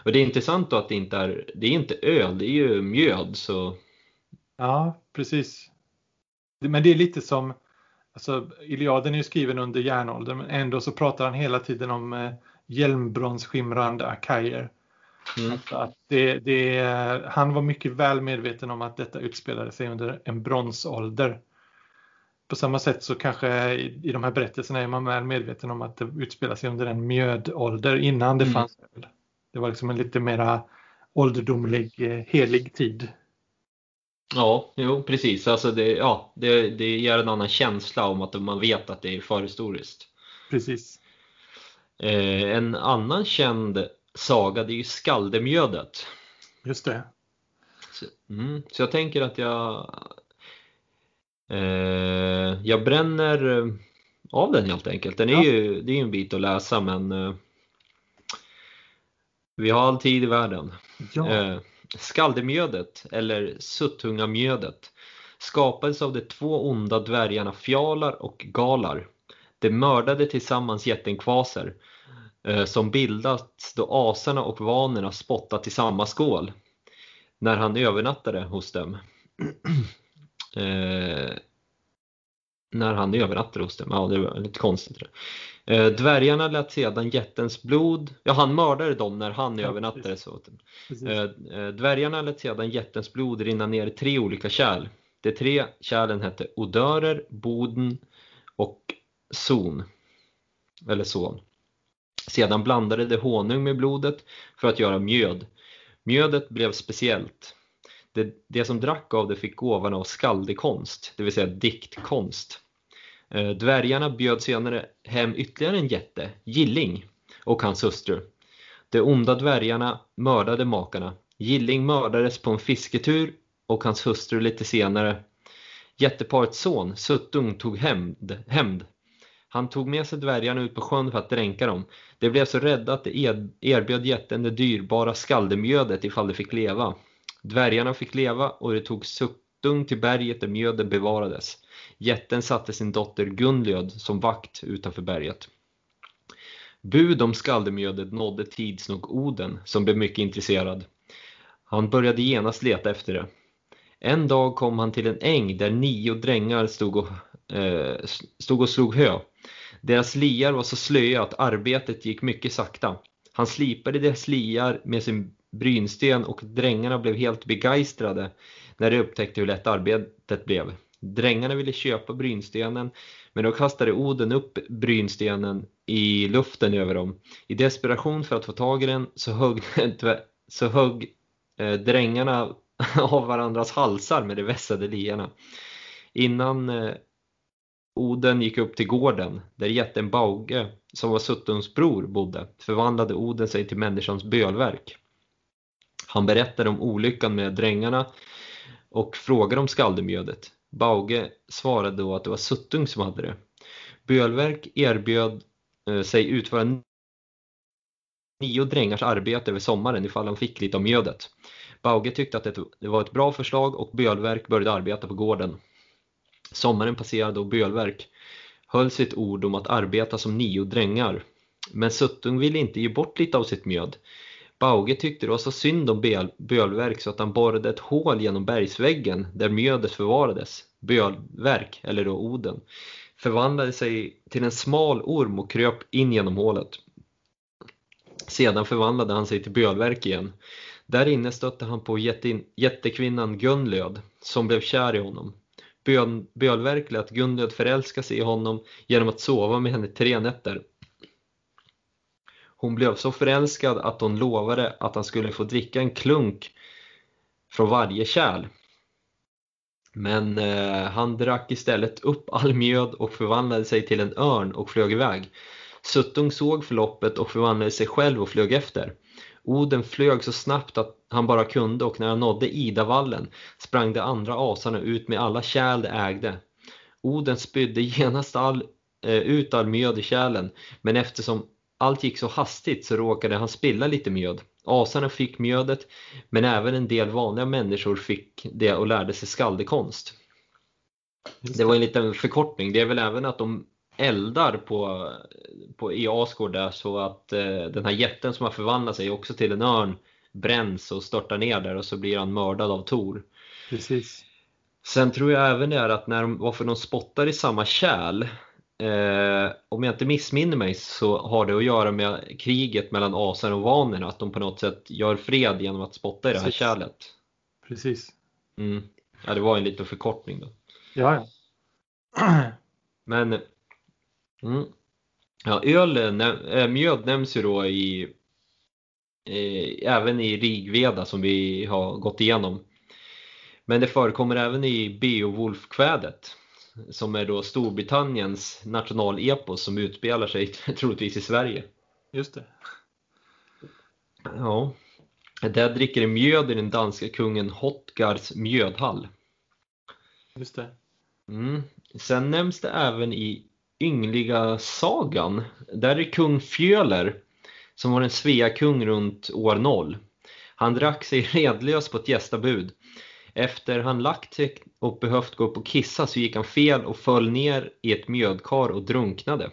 A: Och det är intressant då att det inte är, det är inte öl, det är ju mjöd. Så...
B: Ja, precis. Men det är lite som, alltså Iliaden är ju skriven under järnåldern men ändå så pratar han hela tiden om eh, hjälmbronsskimrande akajer. Mm. Att det, det, han var mycket väl medveten om att detta utspelade sig under en bronsålder. På samma sätt så kanske i, i de här berättelserna är man väl medveten om att det utspelar sig under en mjödålder innan det mm. fanns öl. Det var liksom en lite mera ålderdomlig, eh, helig tid.
A: Ja, jo precis. Alltså det, ja, det, det ger en annan känsla om att man vet att det är förhistoriskt.
B: Precis.
A: Eh, en annan känd saga det är ju Skaldemjödet.
B: Just det.
A: Så, mm, så jag tänker att jag eh, jag bränner av den helt enkelt. Den är ja. ju, det är ju en bit att läsa men eh, vi har all tid i världen.
B: Ja.
A: Skaldemjödet, eller suttungamjödet, skapades av de två onda dvärgarna Fjalar och Galar. De mördade tillsammans jätten Kvaser, eh, som bildats då asarna och vanerna spottat i samma skål, när han övernattade hos dem. <clears throat> eh, när han övernattade hos dem, ja det var lite konstigt. Det. Eh, dvärgarna lät sedan jättens blod, ja han mördade dem när han ja, övernattade. Så. Eh, eh, dvärgarna lät sedan jättens blod rinna ner i tre olika kärl. De tre kärlen hette Odörer, Boden och Zon. Eller Son. Sedan blandade de honung med blodet för att göra mjöd. Mjödet blev speciellt. Det, det som drack av det fick gåvan av skaldekonst, det vill säga diktkonst. Eh, dvärgarna bjöd senare hem ytterligare en jätte, Gilling, och hans hustru. De onda dvärgarna mördade makarna. Gilling mördades på en fisketur och hans hustru lite senare. Jätteparets son, Suttung, tog hämnd. hämnd. Han tog med sig dvärgarna ut på sjön för att dränka dem. De blev så rädda att de erbjöd jätten det dyrbara skaldemjödet ifall de fick leva. Dvärgarna fick leva och det tog Suttung till berget där mjöden bevarades. Jätten satte sin dotter Gunlöd som vakt utanför berget. Bud om skaldemjödet nådde tids nog Oden som blev mycket intresserad. Han började genast leta efter det. En dag kom han till en äng där nio drängar stod och, eh, stod och slog hö. Deras liar var så slöa att arbetet gick mycket sakta. Han slipade deras liar med sin brynsten och drängarna blev helt begeistrade när de upptäckte hur lätt arbetet blev. Drängarna ville köpa brynstenen men då kastade Oden upp brynstenen i luften över dem. I desperation för att få tag i den så högg, <laughs> så högg eh, drängarna <laughs> av varandras halsar med de vässade liarna. Innan eh, Oden gick upp till gården där jätten Bauge, som var Suttuns bror, bodde, förvandlade Oden sig till människans bölverk. Han berättade om olyckan med drängarna och frågade om skaldemjödet. Bauge svarade då att det var Suttung som hade det. Bölverk erbjöd eh, sig utföra nio drängars arbete över sommaren ifall han fick lite av mjödet. Bauge tyckte att det var ett bra förslag och Bölverk började arbeta på gården. Sommaren passerade och Bölverk höll sitt ord om att arbeta som nio drängar. Men Suttung ville inte ge bort lite av sitt mjöd. Bauge tyckte det var så synd om Bölverk så att han borrade ett hål genom bergsväggen där mjödet förvarades. Bölverk, eller då Oden, förvandlade sig till en smal orm och kröp in genom hålet. Sedan förvandlade han sig till Bölverk igen. Där inne stötte han på jättekvinnan Gunlöd som blev kär i honom. Bölverk lät Gunlöd förälska sig i honom genom att sova med henne tre nätter. Hon blev så förälskad att hon lovade att han skulle få dricka en klunk från varje kärl. Men eh, han drack istället upp all mjöd och förvandlade sig till en örn och flög iväg. Suttung såg förloppet och förvandlade sig själv och flög efter. Oden flög så snabbt att han bara kunde och när han nådde Idavallen sprang de andra asarna ut med alla kärl de ägde. Oden spydde genast all, eh, ut all mjöd i kärlen men eftersom allt gick så hastigt så råkade han spilla lite mjöd. Asarna fick mjödet men även en del vanliga människor fick det och lärde sig skaldekonst. Det var en liten förkortning. Det är väl även att de eldar på, på, i Asgård där så att eh, den här jätten som har förvandlat sig också till en örn bränns och störtar ner där och så blir han mördad av Tor.
B: Precis.
A: Sen tror jag även det är att när de, varför de spottar i samma kärl eh, om jag inte missminner mig så har det att göra med kriget mellan asar och vanerna, att de på något sätt gör fred genom att spotta i det här kärlet.
B: Precis.
A: Mm. Ja, det var en liten förkortning då.
B: Ja,
A: ja. <clears throat> Men mm. ja, öl, äh, mjöd nämns ju då i eh, även i Rigveda som vi har gått igenom. Men det förekommer även i Beowulf-kvädet som är då Storbritanniens nationalepos som utspelar sig <laughs> troligtvis i Sverige.
B: Just det.
A: Ja. Där dricker mjöd i den danska kungen Hotgars mjödhall.
B: Just det.
A: Mm. Sen nämns det även i Yngliga sagan. Där är kung Fjöler som var en Svea-kung runt år 0. Han drack sig <laughs> redlös på ett gästabud efter han lagt sig och behövt gå upp och kissa så gick han fel och föll ner i ett mjödkar och drunknade.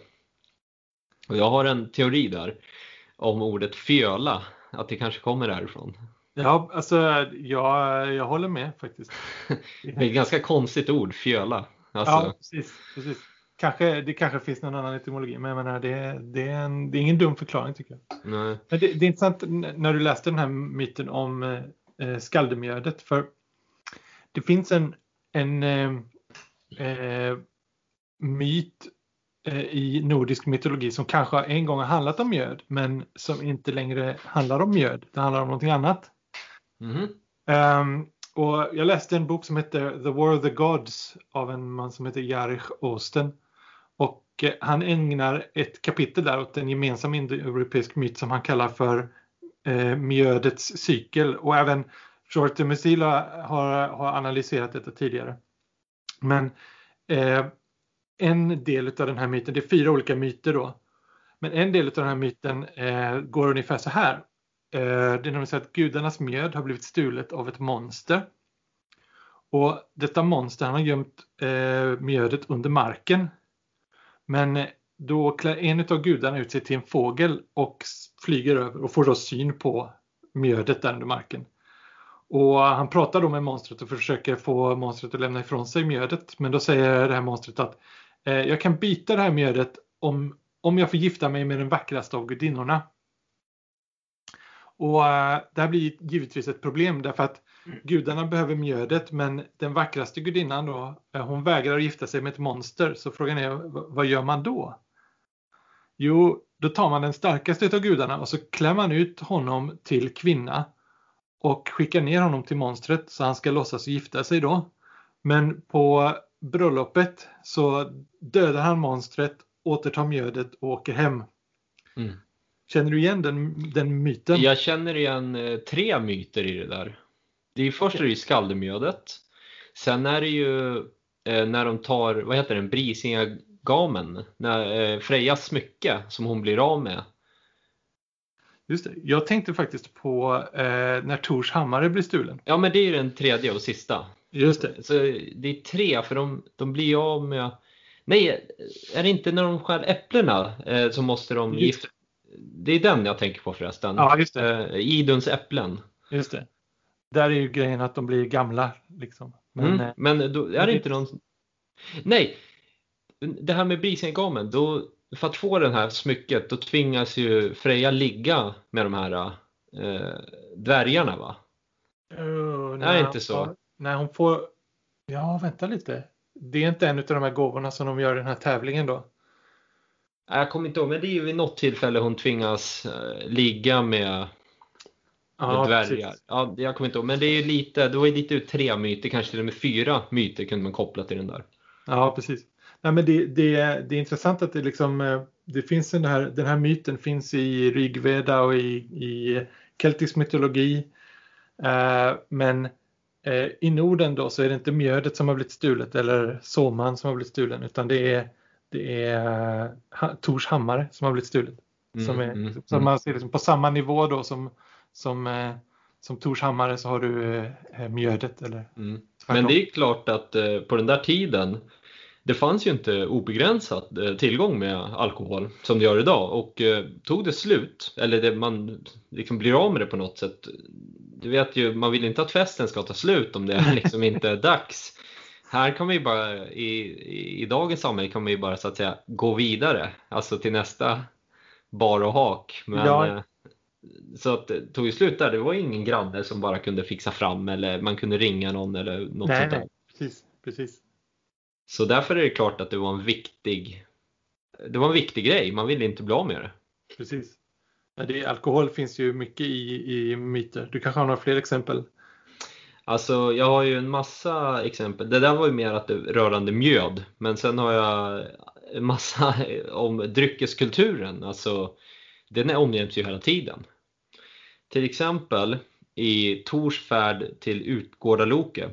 A: Och jag har en teori där om ordet fjöla, att det kanske kommer därifrån.
B: Ja, alltså jag, jag håller med faktiskt. <laughs>
A: det är ett ganska konstigt ord, fjöla.
B: Alltså... Ja, precis. precis. Kanske, det kanske finns någon annan etymologi, men jag menar, det, det, är en, det är ingen dum förklaring tycker jag.
A: Nej.
B: Men det, det är intressant när du läste den här myten om eh, skaldemjödet, för det finns en, en eh, eh, myt eh, i nordisk mytologi som kanske en gång har handlat om mjöd men som inte längre handlar om mjöd. Det handlar om någonting annat.
A: Mm.
B: Um, och jag läste en bok som heter The War of the Gods av en man som heter Jarich Osten. Och eh, han ägnar ett kapitel där åt en gemensam indoeuropeisk myt som han kallar för eh, mjödets cykel. Och även Shorty Musila har, har analyserat detta tidigare. Men eh, en del av den här myten, det är fyra olika myter då. Men en del av den här myten eh, går ungefär så här. Eh, det är nämligen så att gudarnas mjöd har blivit stulet av ett monster. Och detta monster han har gömt eh, mjödet under marken. Men då klär en av gudarna ut sig till en fågel och flyger över och får då syn på mjödet där under marken. Och han pratar då med monstret och försöker få monstret att lämna ifrån sig mjödet. Men då säger det här monstret att eh, jag kan byta det här mjödet om, om jag får gifta mig med den vackraste av gudinnorna. Och eh, det här blir givetvis ett problem därför att gudarna behöver mjödet men den vackraste gudinnan då, eh, hon vägrar gifta sig med ett monster. Så frågan är vad gör man då? Jo, då tar man den starkaste av gudarna och så klär man ut honom till kvinna och skickar ner honom till monstret så han ska låtsas gifta sig då. Men på bröllopet så dödar han monstret, återtar mjödet och åker hem.
A: Mm.
B: Känner du igen den, den myten?
A: Jag känner igen eh, tre myter i det där. Det är först är det skaldemjödet. Sen är det ju eh, när de tar, vad heter den, Brisingamen, när eh, Frejas smycke som hon blir av med.
B: Just det. Jag tänkte faktiskt på eh, när Tors hammare blir stulen.
A: Ja men det är ju den tredje och sista.
B: Just det.
A: Så det är tre för de, de blir av med Nej, är det inte när de skär äpplena eh, så måste de gifta Det är den jag tänker på förresten.
B: Ja, just det.
A: Eh, Iduns äpplen.
B: Just det. Där är ju grejen att de blir gamla. Liksom. Men,
A: Men,
B: eh,
A: mm. men då är det inte någon... Nej! Det här med brisingamen, då för att få det här smycket då tvingas ju Freja ligga med de här eh, dvärgarna va?
B: Uh,
A: Är det inte så?
B: Nej, hon får... Ja, vänta lite. Det är inte en av de här gåvorna som de gör i den här tävlingen då?
A: Jag kommer inte ihåg, men det är ju vid något tillfälle hon tvingas eh, ligga med, med
B: Ja,
A: dvärgar.
B: precis.
A: Ja, jag kommer inte ihåg, men det är ju lite, det var ju lite tre myter, kanske till och med fyra myter kunde man koppla till den där.
B: Ja, precis. Nej, men det, det, det är intressant att det liksom eh, det finns den här, den här myten finns i Rigveda och i, i keltisk mytologi. Eh, men eh, i Norden då så är det inte mjödet som har blivit stulet eller såman som har blivit stulen utan det är, det är ha, Tors hammare som har blivit stulet. som är,
A: mm,
B: så
A: mm.
B: man ser liksom på samma nivå då som, som, eh, som Tors hammare så har du mjödet. Eller,
A: Mm. Men det är klart att på den där tiden det fanns ju inte obegränsat eh, tillgång med alkohol som det gör idag och eh, tog det slut eller det, man liksom blir av med det på något sätt. Du vet ju, man vill inte att festen ska ta slut om det <laughs> liksom inte är dags. Här kan ju bara, i, i, i dagens samhälle kan ju bara så att säga gå vidare, alltså till nästa bar och hak. Men,
B: Ja.
A: eh, Så att det tog ju slut där, det var ingen granne som bara kunde fixa fram eller man kunde ringa någon eller något
B: nej,
A: sånt där.
B: nej, precis, precis.
A: Så därför är det klart att det var en viktig det var en viktig grej, man ville inte bli av med det.
B: precis. Det, alkohol finns ju mycket i, i myter. Du kanske har några fler exempel?
A: Alltså jag har ju en massa exempel. Det där var ju mer att det rörande mjöd. Men sen har jag en massa <laughs> om dryckeskulturen. Alltså den är omnämns ju hela tiden. Till exempel i Tors färd till Utgårdaloke.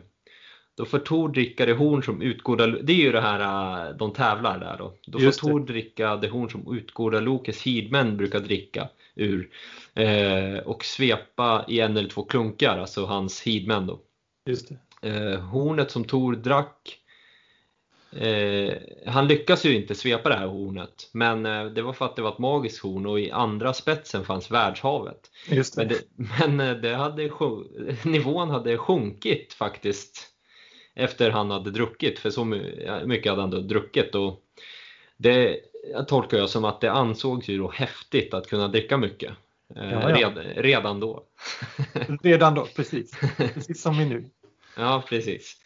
A: Då får Tor dricka det horn som Utgårdaloke, det är ju det här äh, de tävlar där då. Då får. Tor dricka det horn som Utgårdalokes hidmän brukar dricka ur. Eh, och svepa i en eller två klunkar, alltså hans hidmän då.
B: Just det.
A: Eh, hornet som Tor drack eh, han lyckas ju inte svepa det här hornet men eh, det var för att det var ett magiskt horn och i andra spetsen fanns världshavet.
B: Just det.
A: Men, det, <laughs> men eh, det hade, <laughs> nivån hade sjunkit faktiskt efter han hade druckit för så my- mycket hade han då druckit. Och det tolkar jag som att det ansågs ju då häftigt att kunna dricka mycket. eh,
B: Ja, ja.
A: Red, redan då. <laughs>
B: Redan då, precis. <laughs> Precis som vi nu.
A: Ja, precis.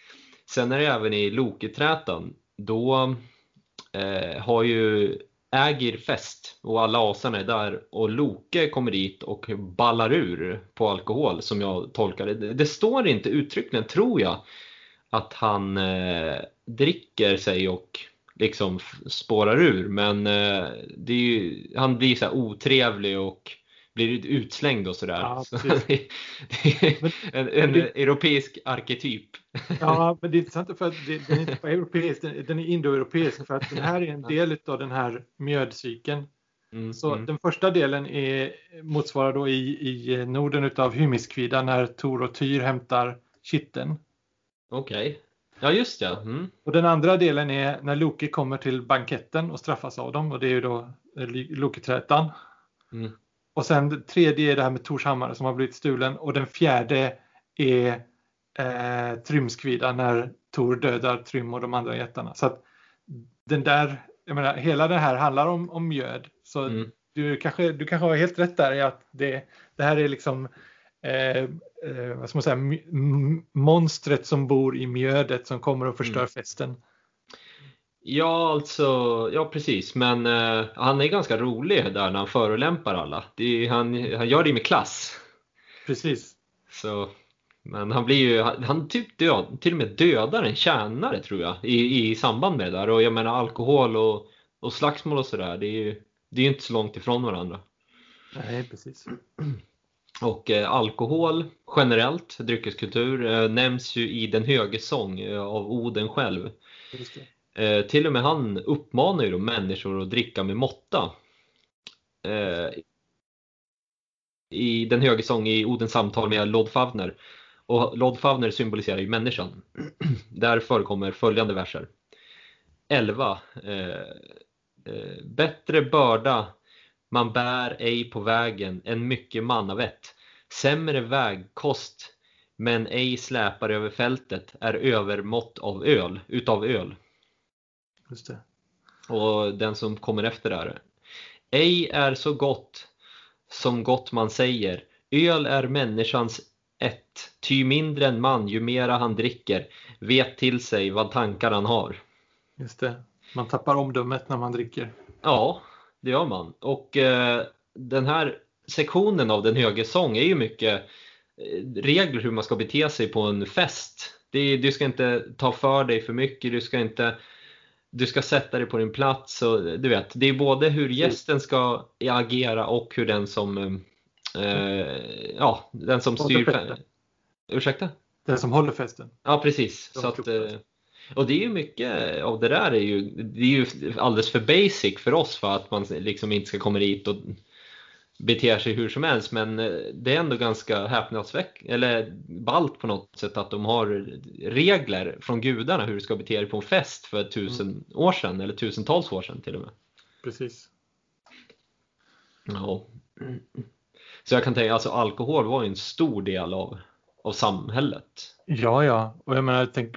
A: Sen är det även i Loketrätan. Då eh, har ju Ägir fest och alla asarna är där och Loke kommer dit och ballar ur på alkohol som jag tolkar det. Det står inte uttryckligen, tror jag, att han eh, dricker sig och liksom spårar ur men eh, det är ju, han blir så otrevlig och blir utslängd och sådär.
B: Ja,
A: så <laughs> det, det är
B: Men-
A: en, en
B: det-
A: europeisk arketyp.
B: Ja, men det är intressant för att det, den är inte bara europeisk, den, den är indoeuropeisk för att den här är en del av den här mjödcykeln.
A: Mm,
B: Så
A: mm.
B: den första delen är, motsvarar då i, i Norden utav Hymiskvida när Tor och Tyr hämtar kitteln.
A: Okej. Ja, just ja. Mm.
B: Och den andra delen är när Loke kommer till banketten och straffas av dem och det är ju då eh, Loketrätan.
A: Mm.
B: Och sen tredje är det här med Tors hammare som har blivit stulen och den fjärde är eh, Trymskvida när Tor dödar Trym och de andra jättarna. Så att den där, jag menar, hela det här handlar om, om mjöd. Så
A: Mm.
B: du, kanske, du kanske har helt rätt där i att det, det här är liksom eh, eh, vad ska man säga, monstret som bor i mjödet som kommer och förstör
A: Mm.
B: festen.
A: Ja, alltså, ja precis. Men eh, han är ganska rolig där när han förolämpar alla. Är, han, han gör det med klass.
B: Precis.
A: Så Men han blir ju, han typ död, till och med dödar en tjänare tror jag i, i samband med det där. Och jag menar alkohol och, och slagsmål och sådär, det är ju det är inte så långt ifrån varandra.
B: Nej, precis.
A: Och eh, alkohol generellt, dryckeskultur, eh, nämns ju i Den höge sång eh, av Oden själv. Till och med han uppmanar ju då människor att dricka med måtta. I Den höge sång i Odens samtal med Lodfavner. Och Lodfavner symboliserar ju människan. <clears throat> Där förekommer följande verser. 11. Eh, bättre börda man bär ej på vägen en mycket mannavett. Sämre vägkost men ej släpar över fältet är övermått av öl, utav öl.
B: Just det.
A: Och den som kommer efter där. Ej är så gott som gott man säger. Öl är människans ett, ty mindre än man ju mera han dricker vet till sig vad tankar han har.
B: Just det. Man tappar omdömet när man dricker.
A: Ja, det gör man. Och eh, den här sektionen av Den höge sång är ju mycket eh, regler hur man ska bete sig på en fest. Det, du ska inte ta för dig för mycket, du ska inte du ska sätta dig på din plats och du vet, det är både hur gästen ska agera och hur den som eh, ja, den som styr Ursäkta?
B: Den som håller festen.
A: Ja, precis. Så att, eh, och det är ju mycket av det där är ju, det är ju alldeles för basic för oss för att man liksom inte ska komma dit och bete sig hur som helst men eh, det är ändå ganska häpnadsväckande eller ballt på något sätt att de har regler från gudarna hur du ska bete dig på en fest för tusen mm. år sedan eller tusentals år sedan till och med.
B: Precis.
A: Ja. Så jag kan tänka, alltså alkohol var ju en stor del av, av samhället.
B: Ja, ja, och jag menar, tänk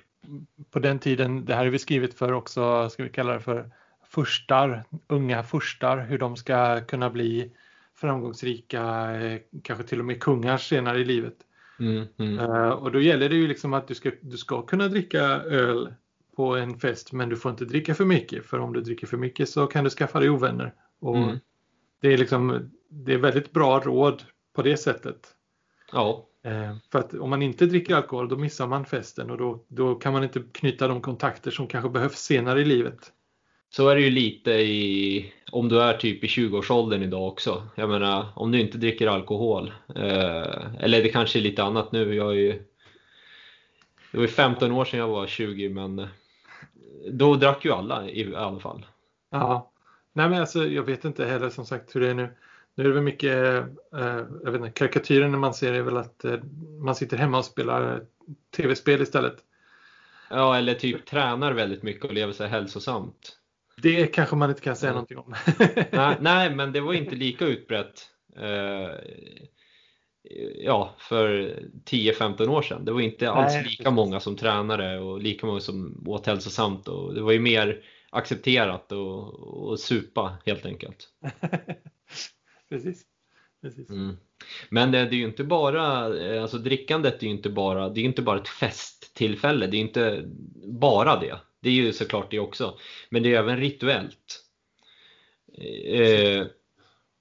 B: på den tiden, det här är vi skrivit för också, ska vi kalla det för furstar, unga furstar, hur de ska kunna bli framgångsrika, eh, kanske till och med kungar senare i livet. Mm, mm. Uh, och då gäller det ju liksom att du ska, du ska kunna dricka öl på en fest men du får inte dricka för mycket för om du dricker för mycket så kan du skaffa dig ovänner. Och mm. det, är liksom, det är väldigt bra råd på det sättet.
A: Ja.
B: Uh, för att om man inte dricker alkohol då missar man festen och då, då kan man inte knyta de kontakter som kanske behövs senare i livet.
A: Så är det ju lite i, om du är typ i 20-årsåldern idag också. Jag menar, om du inte dricker alkohol. Eh, eller det kanske är lite annat nu. Jag är ju, det var ju 15 år sedan jag var 20 men då drack ju alla i, alla fall.
B: Ja, nej men alltså jag vet inte heller som sagt hur det är nu. Nu är det väl mycket, eh, jag vet inte, karikatyren när man ser är väl att eh, man sitter hemma och spelar tv-spel istället.
A: Ja, eller typ tränar väldigt mycket och lever sig hälsosamt.
B: Det kanske man inte kan säga mm. någonting om. <laughs>
A: nej, nej, men det var inte lika <laughs> utbrett eh, ja, för 10-15 år sedan. Det var inte alls nej, lika precis. många som tränade och lika många som åt hälsosamt. Och det var ju mer accepterat och, och supa helt enkelt. <laughs>
B: precis. precis.
A: Mm. Men det, är ju inte bara, alltså drickandet är ju inte bara, det är inte bara ett festtillfälle, det är inte bara det. Det är ju såklart det också. Men det är även rituellt. Eh,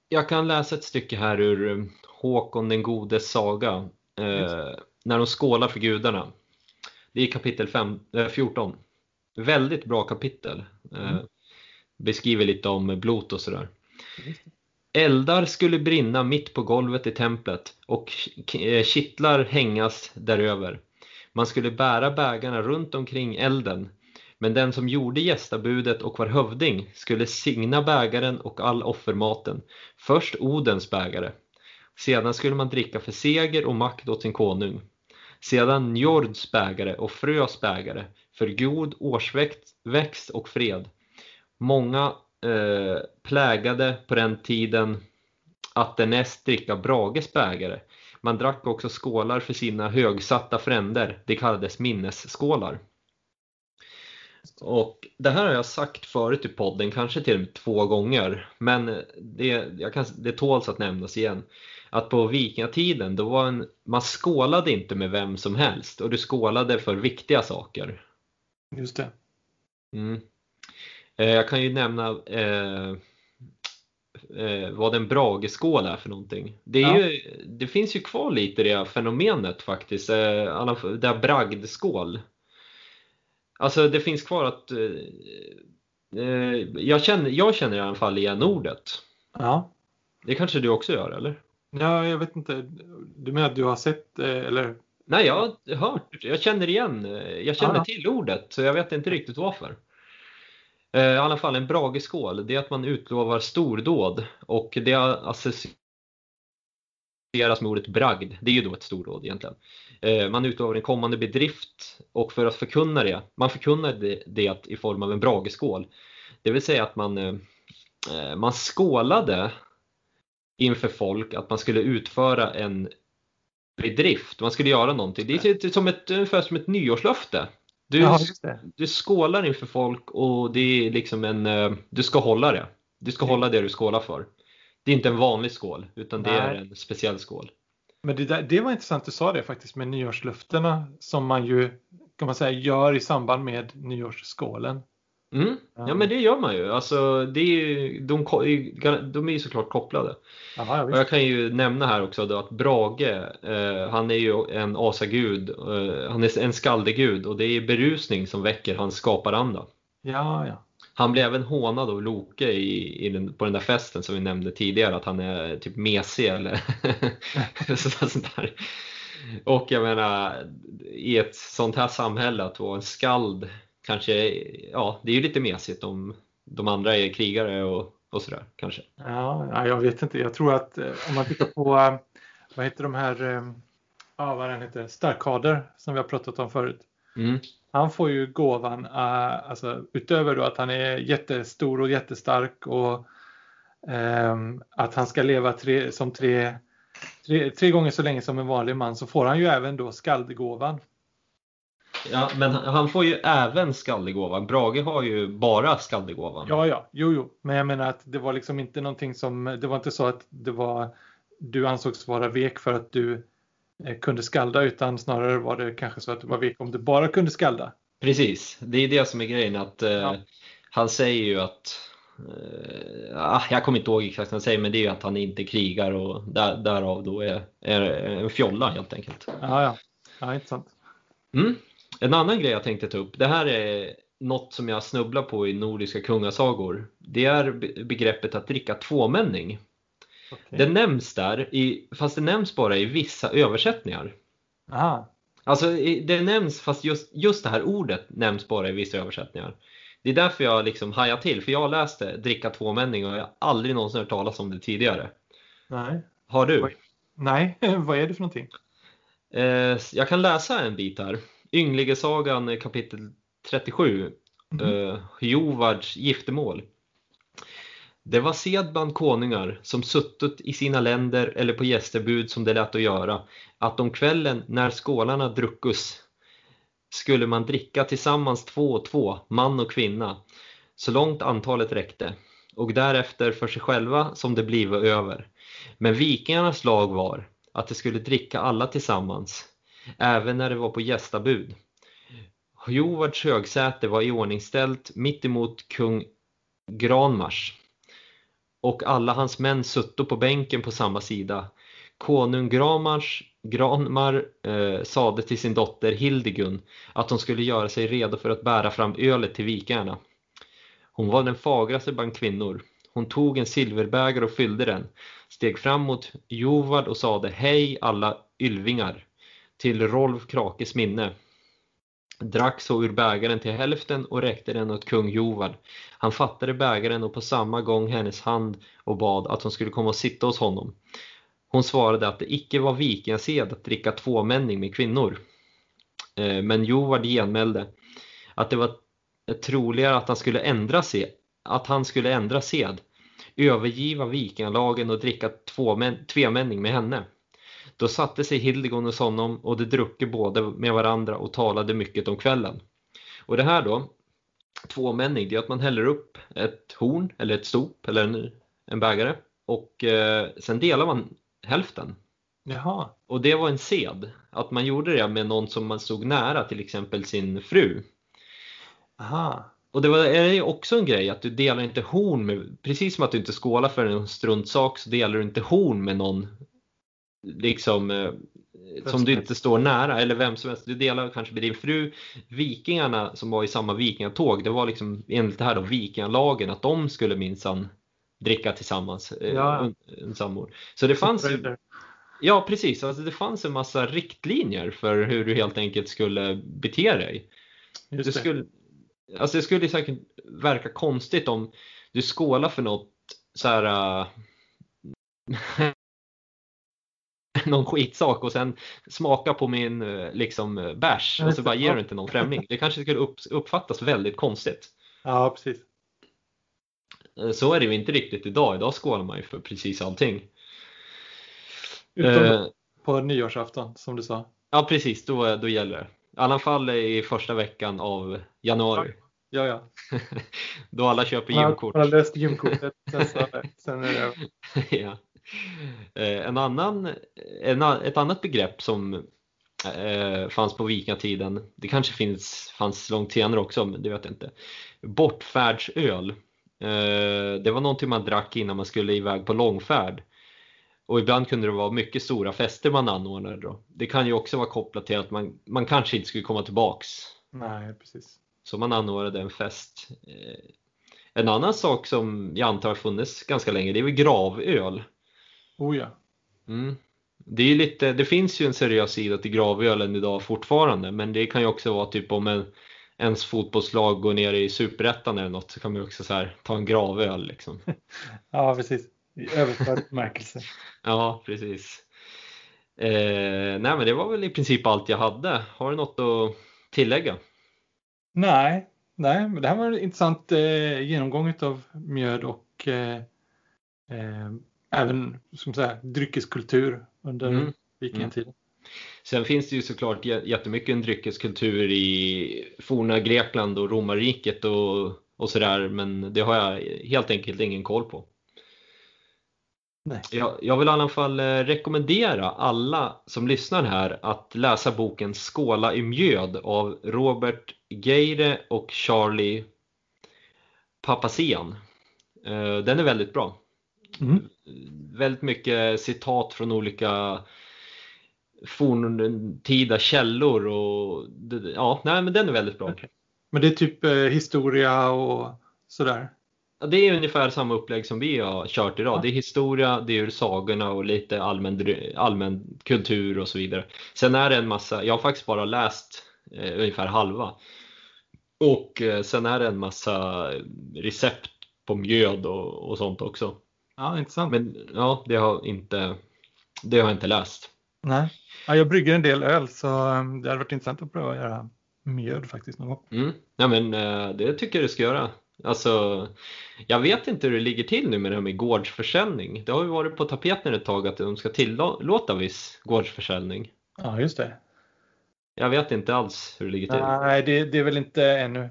A: jag kan läsa ett stycke här ur eh, Håkon den godes saga. Eh, när de skålar för gudarna. Det är kapitel 5, 14. Väldigt bra kapitel. Mm. Beskriver lite om blot och sådär. Eldar skulle brinna mitt på golvet i templet och eh, kittlar hängas däröver. Man skulle bära bägarna runt omkring elden men den som gjorde gästabudet och var hövding skulle signa bägaren och all offermaten, först Odens bägare. Sedan skulle man dricka för seger och makt åt sin konung. Sedan Njords bägare och Frös bägare för god årsväxt och fred. Många eh, plägade på den tiden att därnäst dricka Brages bägare. Man drack också skålar för sina högsatta fränder, det kallades minnesskålar. Och det här har jag sagt förut i podden, kanske till och med två gånger, men det, jag kan, det tåls att nämnas igen. Att på vikingatiden, då var en, man skålade inte med vem som helst och du skålade för viktiga saker.
B: Just det.
A: Mm. Eh, jag kan ju nämna eh, eh, vad en brageskål är för någonting. Det,
B: Ja.
A: ju, det finns ju kvar lite det fenomenet faktiskt, eh, det här bragdskål. Alltså det finns kvar att jag, känner, jag känner i alla fall igen ordet.
B: Ja.
A: Det kanske du också gör eller?
B: ja, jag vet inte. Du menar att du har sett eller?
A: Nej, jag har hört, jag känner igen, jag känner
B: Ja.
A: till ordet så jag vet inte riktigt varför. Eh, I alla fall en brageskål, det är att man utlovar stordåd och det associeras med ordet bragd. Det är ju då ett stordåd egentligen. Eh, Man utlovar en kommande bedrift och för att förkunna det, man förkunnar det, i form av en brageskål. Det vill säga att man, eh, man skålade inför folk att man skulle utföra en bedrift, man skulle göra någonting. Det är som ett, ungefär som ett nyårslöfte. Du,
B: Ja, just det.
A: du skålar inför folk och det är liksom en, eh, du ska hålla det. Du ska hålla det du skålar för. Det är inte en vanlig skål, utan det
B: Nej.
A: är en speciell skål.
B: Men det, där, det var intressant du sa det faktiskt med nyårslöftena som man ju kan man säga gör i samband med nyårsskålen.
A: Mm. Ja men det gör man ju. Alltså, det är ju de, de är ju såklart kopplade.
B: Jaha, ja,
A: Och jag kan ju nämna här också då att Brage, eh, han är ju en asagud, eh, han är en skaldegud och det är berusning som väcker hans skaparanda.
B: ja, ja.
A: Han blev även hånad av Loke i, i den, på den där festen som vi nämnde tidigare, att han är typ mesig eller <laughs> så- sånt där. Och jag menar, i ett sånt här samhälle att vara en skald kanske, ja det är ju lite mesigt om de andra är krigare och, och sådär kanske.
B: Ja, ja, jag vet inte. Jag tror att eh, om man tittar på, eh, vad heter de här, eh, ja vad den heter, Starkader som vi har pratat om förut.
A: Mm.
B: Han får ju gåvan, alltså utöver då att han är jättestor och jättestark och ehm, att han ska leva tre, som tre, tre, tre gånger så länge som en vanlig man så får han ju även då skaldgåvan.
A: Ja, men han får ju även skaldegåvan. Brage har ju bara skaldegåvan.
B: Ja, ja, jo, jo, men jag menar att det var liksom inte någonting som, det var inte så att det var, du ansågs vara vek för att du eh, kunde skalda utan snarare var det kanske så att du var vek om du bara kunde skalda.
A: Precis, det är det som är grejen. Att, eh,
B: Ja.
A: Han säger ju att, eh, ah, jag kommer inte ihåg exakt vad han säger, men det är ju att han inte krigar och där, därav då är, är en fjolla helt enkelt.
B: Ja, ja, ja intressant.
A: Mm. En annan grej jag tänkte ta upp, det här är något som jag snubblar på i nordiska kungasagor. Det är be- begreppet att dricka tvåmänning.
B: Okej.
A: Det nämns där, i, fast det nämns bara i vissa översättningar.
B: Aha.
A: Alltså det nämns, fast just, just det här ordet nämns bara i vissa översättningar. Det är därför jag liksom hajar till, för jag läste dricka tvåmänning och jag har aldrig någonsin hört talas om det tidigare.
B: Nej.
A: Har du?
B: Nej, <laughs> vad är det för någonting?
A: Eh, jag kan läsa en bit här. Ynglingesagan eh, kapitel 37.
B: Mhm.
A: Eh, Hjovards giftermål. Det var sed bland konungar som suttit i sina länder eller på gästerbud som det lät att göra, att om kvällen när skålarna druckus skulle man dricka tillsammans två och två, man och kvinna, så långt antalet räckte, och därefter för sig själva som det blive över. Men vikingarnas lag var att de skulle dricka alla tillsammans, även när det var på gästabud. Hjovards högsäte var iordningställt mittemot kung Granmars och alla hans män sutto på bänken på samma sida. Konung Granmars, Granmar eh, sade till sin dotter Hildegun att hon skulle göra sig redo för att bära fram ölet till vikarna. Hon var den fagraste bland kvinnor. Hon tog en silverbägare och fyllde den, steg fram mot Jovard och sade Hej alla ylvingar till Rolf Krakes minne. Drack så ur bägaren till hälften och räckte den åt kung Jovard. Han fattade bägaren och på samma gång hennes hand och bad att hon skulle komma och sitta hos honom. Hon svarade att det icke var vikingased att dricka tvåmänning med kvinnor. Eh, men Jovard genmälde att det var troligare att han skulle ändra sed, att han skulle ändra sed, övergiva vikingalagen och dricka tvåmän, tvemänning med henne. Då satte sig Hildegon hos honom och de druckit båda med varandra och talade mycket om kvällen. Och det här då, tvåmänning, det är att man häller upp ett horn eller ett stop eller en, en bägare och eh, sen delar man hälften.
B: Jaha.
A: Och det var en sed, att man gjorde det med någon som man stod nära, till exempel sin fru.
B: Aha.
A: och det var, är ju också en grej att du delar inte horn med, precis som att du inte skålar för en struntsak så delar du inte horn med någon liksom eh, som du inte står nära eller vem som helst. Du delar kanske med din fru. Vikingarna som var i samma vikingatåg, det var liksom enligt det här då vikingalagen att de skulle minsann dricka tillsammans. Eh,
B: Ja.
A: En samord. Så det fanns ju, ja precis, alltså det fanns en massa riktlinjer för hur du helt enkelt skulle bete dig.
B: Just
A: Det
B: det.
A: skulle, alltså det skulle säkert verka konstigt om du skålar för något så här. <laughs> <laughs> någon skitsak och sen smaka på min äh, liksom äh, bärs och så bara ger du inte någon främling. Det kanske skulle upp, uppfattas väldigt konstigt.
B: Ja, precis.
A: Äh, Så är det ju inte riktigt idag. Idag skålar man ju för precis allting.
B: Utom
A: Eh,
B: på nyårsafton som du sa.
A: Ja precis, då, då gäller det. I alla fall i första veckan av januari.
B: Ja, ja. <laughs>
A: Då alla köper gymkort.
B: Man har löst gymkortet. Sen, så, sen är det <laughs>
A: ja. Eh, En annan, en, ett annat begrepp som eh, fanns på vikingatiden, det kanske finns, fanns långt senare också, men det vet jag inte. Bortfärdsöl. Eh, Det var någonting man drack innan man skulle iväg på långfärd. Och ibland kunde det vara mycket stora fester man anordnade då. Det kan ju också vara kopplat till att man, man kanske inte skulle komma tillbaks.
B: Nej, precis.
A: Så man anordnade en fest. Eh, En annan sak som jag antar har funnits ganska länge, det är väl gravöl.
B: Oh ja.
A: Mm. Det, är lite, det finns ju en seriös sida till gravölen idag fortfarande, men det kan ju också vara typ om en, ens fotbollslag går ner i superettan eller något så kan man ju också så här, ta en gravöl liksom. <laughs>
B: Ja, precis. I överförd bemärkelse. <laughs>
A: Ja, precis. Eh, nej men det var väl i princip allt jag hade. Har du något att tillägga?
B: Nej, nej, men det här var en intressant eh, genomgång av mjöd och eh, eh, även som säga, dryckeskultur under
A: Mm.
B: vikingatiden.
A: Sen finns det ju såklart jä- jättemycket en dryckeskultur i forna Grekland och romarriket och, och sådär, men det har jag helt enkelt ingen koll på.
B: Nej.
A: Jag, jag vill i alla fall eh, rekommendera alla som lyssnar här att läsa boken Skåla i mjöd av Robert Geire och Charlie Papazian. Eh, Den är väldigt bra.
B: Mm.
A: Väldigt mycket citat från olika forntida källor och ja, nej men den är väldigt bra.
B: Okej. Men det är typ eh, historia och sådär.
A: Ja, det är ungefär samma upplägg som vi har kört idag.
B: Ja.
A: Det är historia, det är ur sagorna och lite allmän, allmän kultur och så vidare. Sen är det en massa, jag har faktiskt bara läst eh, ungefär halva. Och eh, sen är det en massa recept på mjöd och, och sånt också.
B: Ja, intressant.
A: Men ja, det har inte, det har jag inte läst.
B: Nej. Ja, jag brygger en del öl så eh, det hade varit intressant att pröva att göra mjöd faktiskt någon gång.
A: Mm. Ja, men eh, det tycker jag du ska göra. Alltså, jag vet inte hur det ligger till nu med det här med gårdsförsäljning. Det har ju varit på tapeten ett tag att de ska tillåta viss gårdsförsäljning.
B: Ja, just det.
A: Jag vet inte alls hur det ligger till.
B: Nej, det, det är väl inte ännu.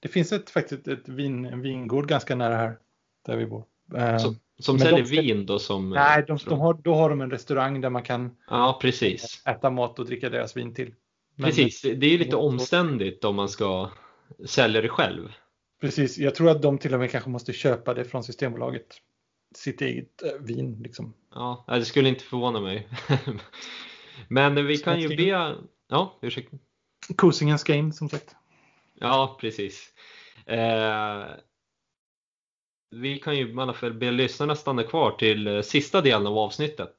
B: Det finns ett, faktiskt ett vin, en vingård ganska nära här där vi bor. Eh,
A: Som,
B: Men
A: säljer
B: de
A: vin då som...
B: nej, de, de har, då har de en restaurang där man kan
A: Ja, precis.
B: äta mat och dricka deras vin till. Men-
A: Precis, det är ju lite omständigt om man ska sälja det själv.
B: Precis, jag tror att de till och med kanske måste köpa det från Systembolaget. Sitt eget eh, vin liksom.
A: Ja, det skulle inte förvåna mig. <laughs> Men vi kan ju be... Ja, ursäkta.
B: Kosingen ska in som sagt.
A: Ja, precis. Eh, vi kan ju i alla fall be lyssnarna stanna kvar till eh, sista delen av avsnittet.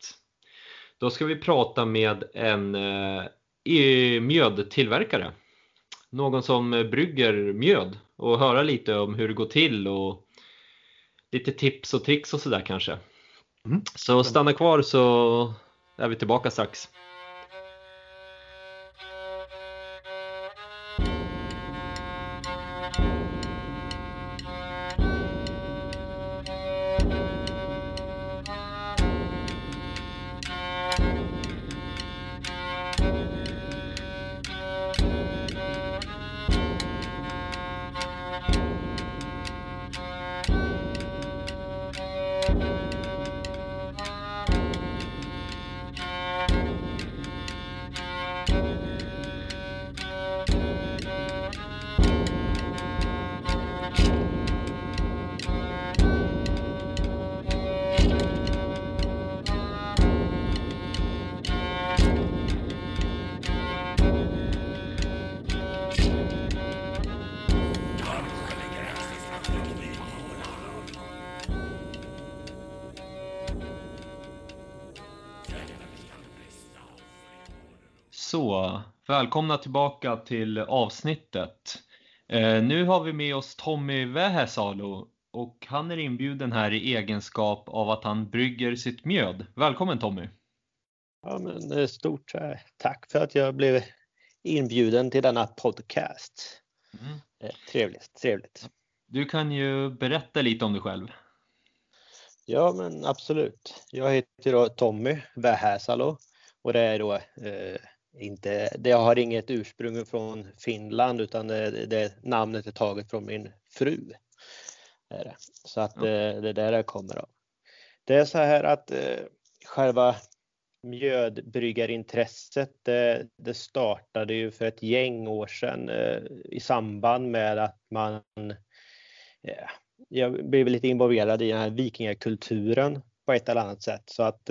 A: Då ska vi prata med en eh, mjödtillverkare. Någon som brygger mjöd och höra lite om hur det går till och lite tips och tricks och sådär kanske.
B: Mm.
A: Så stanna kvar så är vi tillbaka strax. Välkomna tillbaka till avsnittet. Eh, nu har vi med oss Tommy Vähäsalo och han är inbjuden här i egenskap av att han brygger sitt mjöd. Välkommen Tommy!
D: Ja, men eh, stort eh, tack för att jag blev inbjuden till denna podcast. Mm. Eh, trevligt, trevligt.
A: Du kan ju berätta lite om dig själv.
D: Ja, men absolut. Jag heter Tommy Vähäsalo och det är då eh, inte, det har inget ursprung från Finland utan det, det namnet är taget från min fru. Det. Så att eh, det är där det kommer av. Det är så här att eh, själva mjödbryggarintresset det, det startade ju för ett gäng år sedan eh, i samband med att man jag blev lite involverad i den här vikingakulturen på ett eller annat sätt så att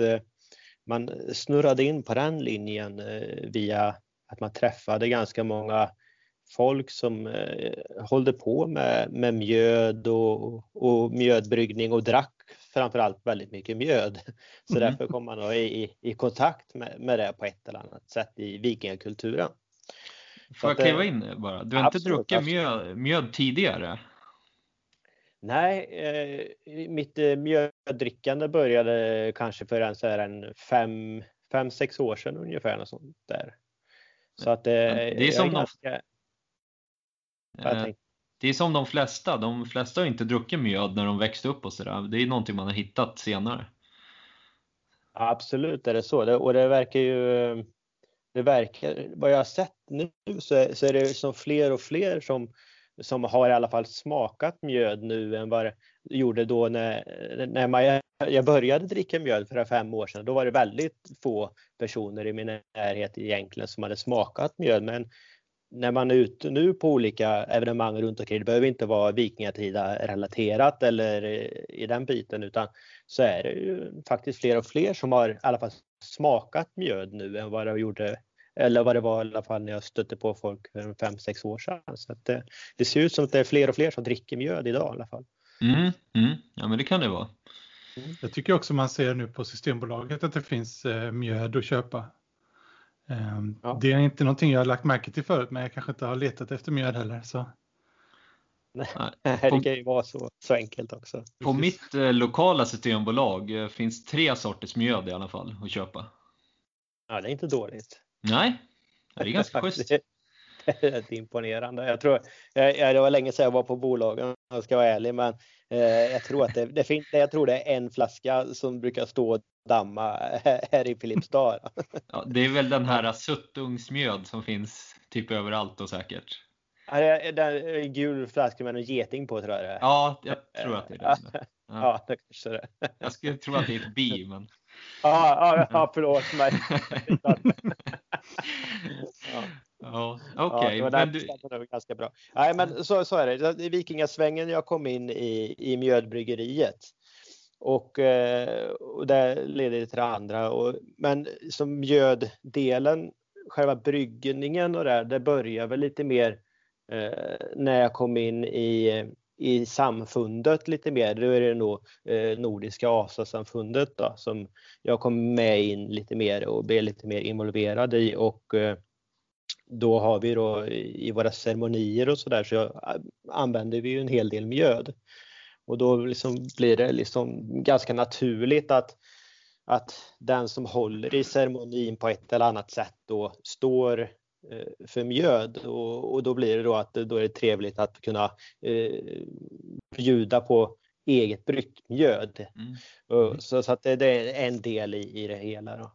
D: man snurrade in på den linjen eh, via att man träffade ganska många folk som eh, hållde på med, med mjöd och, och mjödbryggning och drack framförallt väldigt mycket mjöd. <laughs> Så mm. därför kom man i, i kontakt med, med det på ett eller annat sätt i vikingakulturen.
A: Får jag kliva in bara? Du har absolut, inte druckit mjöd, mjöd tidigare?
D: Nej, eh, mitt eh, mjöddrickande började kanske för en, så här, en fem, fem, sex år sedan ungefär. Något sånt där. Så att, eh,
A: det är som de, ganska... eh, det är som de flesta. De flesta har inte druckit mjöd när de växte upp och sådär. Det är någonting man har hittat senare.
D: Absolut är det så. Det, och det verkar ju det verkar, vad jag har sett nu så är, så är det som fler och fler som som har i alla fall smakat mjöd nu än vad det gjorde då när, när man, jag började dricka mjöd för fem år sedan. Då var det väldigt få personer i min närhet egentligen som hade smakat mjöd. Men när man är ute nu på olika evenemang runt omkring, det behöver inte vara vikingatida relaterat eller i den biten utan så är det ju faktiskt fler och fler som har i alla fall smakat mjöd nu än vad det gjorde eller vad det var i alla fall när jag stötte på folk för fem sex år sedan. Så det, eh, det, ser ut som att det är fler och fler som dricker mjöd idag i alla fall.
A: Mm, mm. Ja men det kan det vara.
B: Mm. Jag tycker också man ser nu på Systembolaget att det finns eh, mjöd att köpa. Um, ja. Det är inte någonting jag har lagt märke till förut men jag kanske inte har letat efter mjöd heller. Så.
D: Nej, <laughs> det kan ju vara så, så enkelt också.
A: På mitt eh, lokala systembolag eh, finns tre sorters mjöd i alla fall att köpa.
D: Ja, det är inte dåligt.
A: Nej, det är ganska <laughs> schysst. det
D: är rätt imponerande. Jag tror, jag, det var länge sedan jag var på bolagen, om jag ska vara ärlig, men eh, jag tror att det, det finns, jag tror det är en flaska som brukar stå och damma här i Filipstad. <laughs>
A: ja, det är väl den här suttungsmjöd som finns typ överallt och säkert.
D: Ja, det är den gul flaska med en geting på tror jag det är.
A: Ja, jag tror att det är den. <laughs>
D: Ja, ja det kanske det
A: Jag skulle tro att det är ett bi, men...
D: Ja, ja, ja förlåt mig. <laughs>
A: ja. Ja, okej. Okay. Ja,
D: du... ganska bra. Nej, men så, så är det. I Vikingasvängen jag kom in i, i mjödbryggeriet. Och, eh, och det leder till det andra. Och, men som mjöddelen, själva bryggningen och det, där, det börjar väl lite mer eh, när jag kom in i i samfundet lite mer. Då är det nog eh, Nordiska asasamfundet då, som jag kom med in lite mer och blev lite mer involverad i och eh, då har vi då i våra ceremonier och sådär så, där, så eh, använder vi ju en hel del mjöd. Och då liksom blir det liksom ganska naturligt att, att den som håller i ceremonin på ett eller annat sätt då står Eh, för mjöd och, och, då blir det då att då är det trevligt att kunna eh, bjuda på eget bryggt mjöd. Mm. Så, så, att det, det, är en del i, i det hela. Då.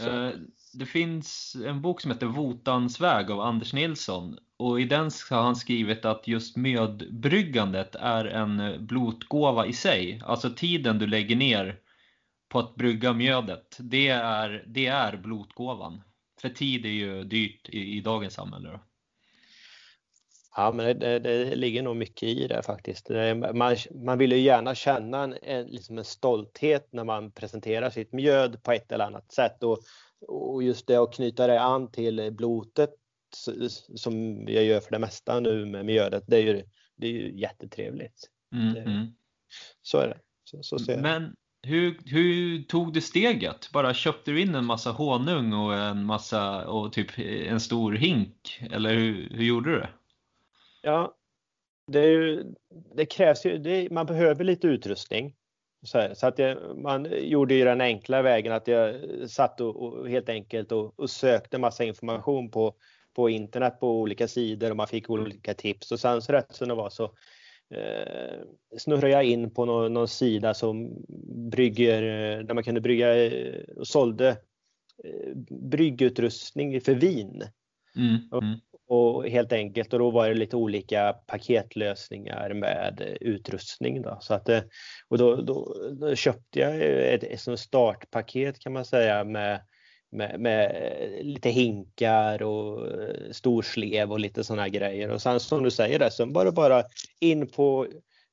A: Eh, det finns en bok som heter Votans väg av Anders Nilsson och i den har han skrivit att just mjödbryggandet är en blotgåva i sig. Alltså tiden du lägger ner på att brygga mjödet, det är, det är blotgåvan. För tid är ju dyrt i, i dagens samhälle. Då.
D: Ja, men det, det, ligger nog mycket i det faktiskt. Man, man vill ju gärna känna en, en, liksom en stolthet när man presenterar sitt mjöd på ett eller annat sätt. Och, och just det att knyta det an till blotet som jag gör för det mesta nu med mjödet, det är ju, det är ju jättetrevligt. Mm, det, mm. Så är det. Så, så
A: Men hur, hur tog du steget? Bara köpte du in en massa honung och en massa och typ en stor hink? Eller hur, hur gjorde du det?
D: Ja, det, ju, det krävs ju, det, man behöver lite utrustning. Så, här, så att jag, man gjorde ju den enkla vägen att jag satt och, och helt enkelt och, och, sökte massa information på, på internet på olika sidor och man fick olika tips och sen så rätt som det var så eh, snurrade jag in på någon, någon, sida som brygger, där man kunde brygga och sålde eh, bryggutrustning för vin. Mm, mm. Och helt enkelt och då var det lite olika paketlösningar med utrustning. Då. Så att, eh, och då, då, då köpte jag ett, ett startpaket kan man säga med, med, med lite hinkar och storslev och lite sådana grejer. Och sen som du säger, där, så var det bara in på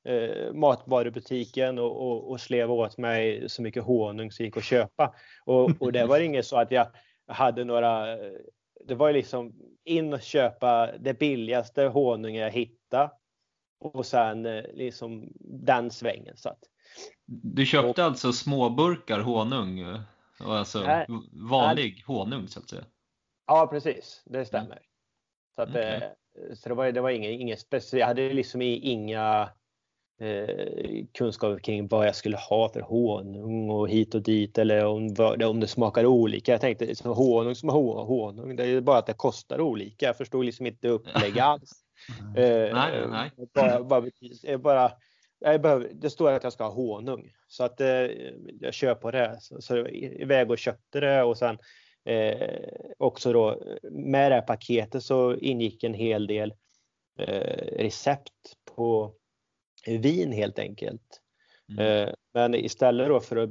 D: eh, matvarubutiken och, och, och sleva åt mig så mycket honung som gick att köpa. Och, och det var inget så att jag hade några det var ju liksom in och köpa det billigaste honungen jag hittade och sen eh, liksom den svängen. Så att,
A: du köpte och, alltså småburkar honung? Alltså nej, vanlig honung så att säga?
D: Ja precis, det stämmer. Mm. Så, att, okay. Eh, så det var, det var inget, inget speciellt, jag hade liksom inga eh, kunskap kring vad jag skulle ha för honung och hit och dit eller om, om det smakar olika. Jag tänkte liksom, honung som honung, det är bara att det kostar olika. Jag förstod liksom inte upplägg <laughs> alls.
A: Eh, nej, nej.
D: Bara, bara, bara, jag behöver, det står att jag ska ha honung så att eh, jag kör på det. Så, så iväg och köpte det och sen eh, också då med det här paketet så ingick en hel del eh, recept på vin helt enkelt. Mm. Eh, men istället då för att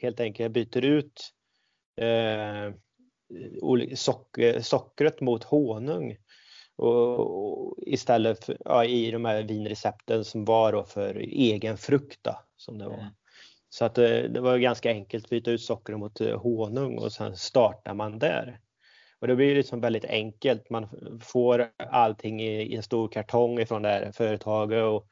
D: helt enkelt byta ut eh, socker, sockret mot honung och, istället för, ja, i de här vinrecepten som var då för egen frukt då, som det var. Mm. Så att det, eh, det var ganska enkelt att byta ut socker mot honung och sen startar man där. Och det blir liksom väldigt enkelt. Man får allting i, en stor kartong ifrån det här företaget och,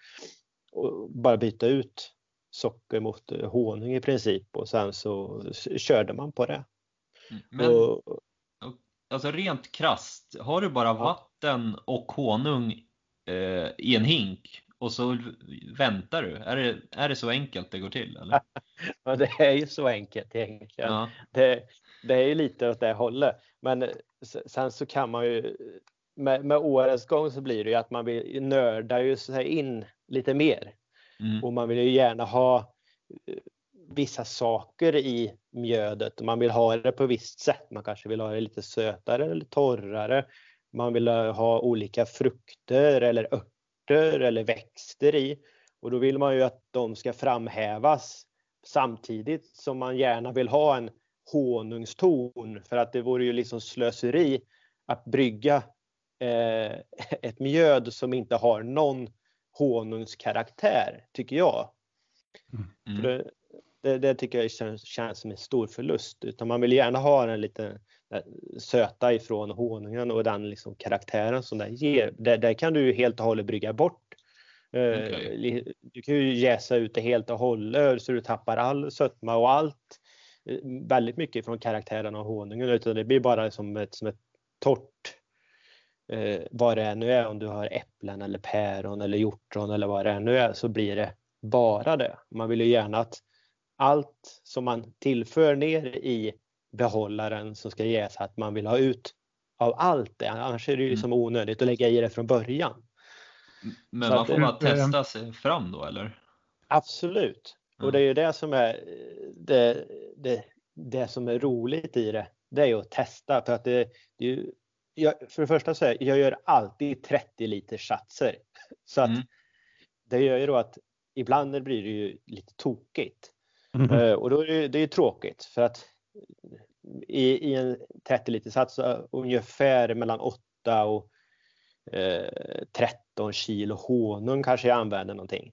D: och, bara byta ut socker mot honung i princip och sen så körde man på det.
A: Mm, men, och, alltså rent krast, har du bara vatten och honung eh, i en hink och så väntar du? Är det, är det så enkelt det går till? Eller? <laughs>
D: ja, det är ju så enkelt egentligen. Ja. Det, det är ju lite åt det hållet. Men sen så kan man ju med, med årens gång så blir det ju att man vill nörda ju sig in lite mer. Mm. Och man vill ju gärna ha eh, vissa saker i mjödet man vill ha det på visst sätt. Man kanske vill ha det lite sötare eller torrare. Man vill ha olika frukter eller örter eller växter i och då vill man ju att de ska framhävas samtidigt som man gärna vill ha en honungston för att det vore ju liksom slöseri att brygga eh, <laughs> ett mjöd som inte har någon honungskaraktär, tycker jag. Mm. Det, det, det, tycker jag känns, känns, som en stor förlust. Utan man vill gärna ha den lite söta ifrån honungen och den liksom karaktären som den ger. Det, det kan du helt och hållet brygga bort. Eh, okay. Du kan ju jäsa ut det helt och hållet så du tappar all sötma och allt väldigt mycket från karaktären av honungen utan det blir bara som ett, som ett torrt eh, vad det nu är om du har äpplen eller päron eller hjortron eller vad det nu är så blir det bara det. Man vill ju gärna att allt som man tillför ner i behållaren som ska jäsa att man vill ha ut av allt det. Annars är det ju mm. liksom onödigt att lägga i det från början.
A: Men så man får bara testa sig fram då eller?
D: Absolut. Mm. Och det är ju det som är det, det, det som är roligt i det. Det är ju att testa för att det, det är ju, jag, för det första så är jag gör alltid 30 liters satser. Så att mm. det gör ju då att ibland blir det ju lite tokigt. Mm. Och då är det, det är tråkigt för att i, i en 30 liters sats så ungefär mellan 8 och eh, 13 kilo honung kanske jag använder någonting.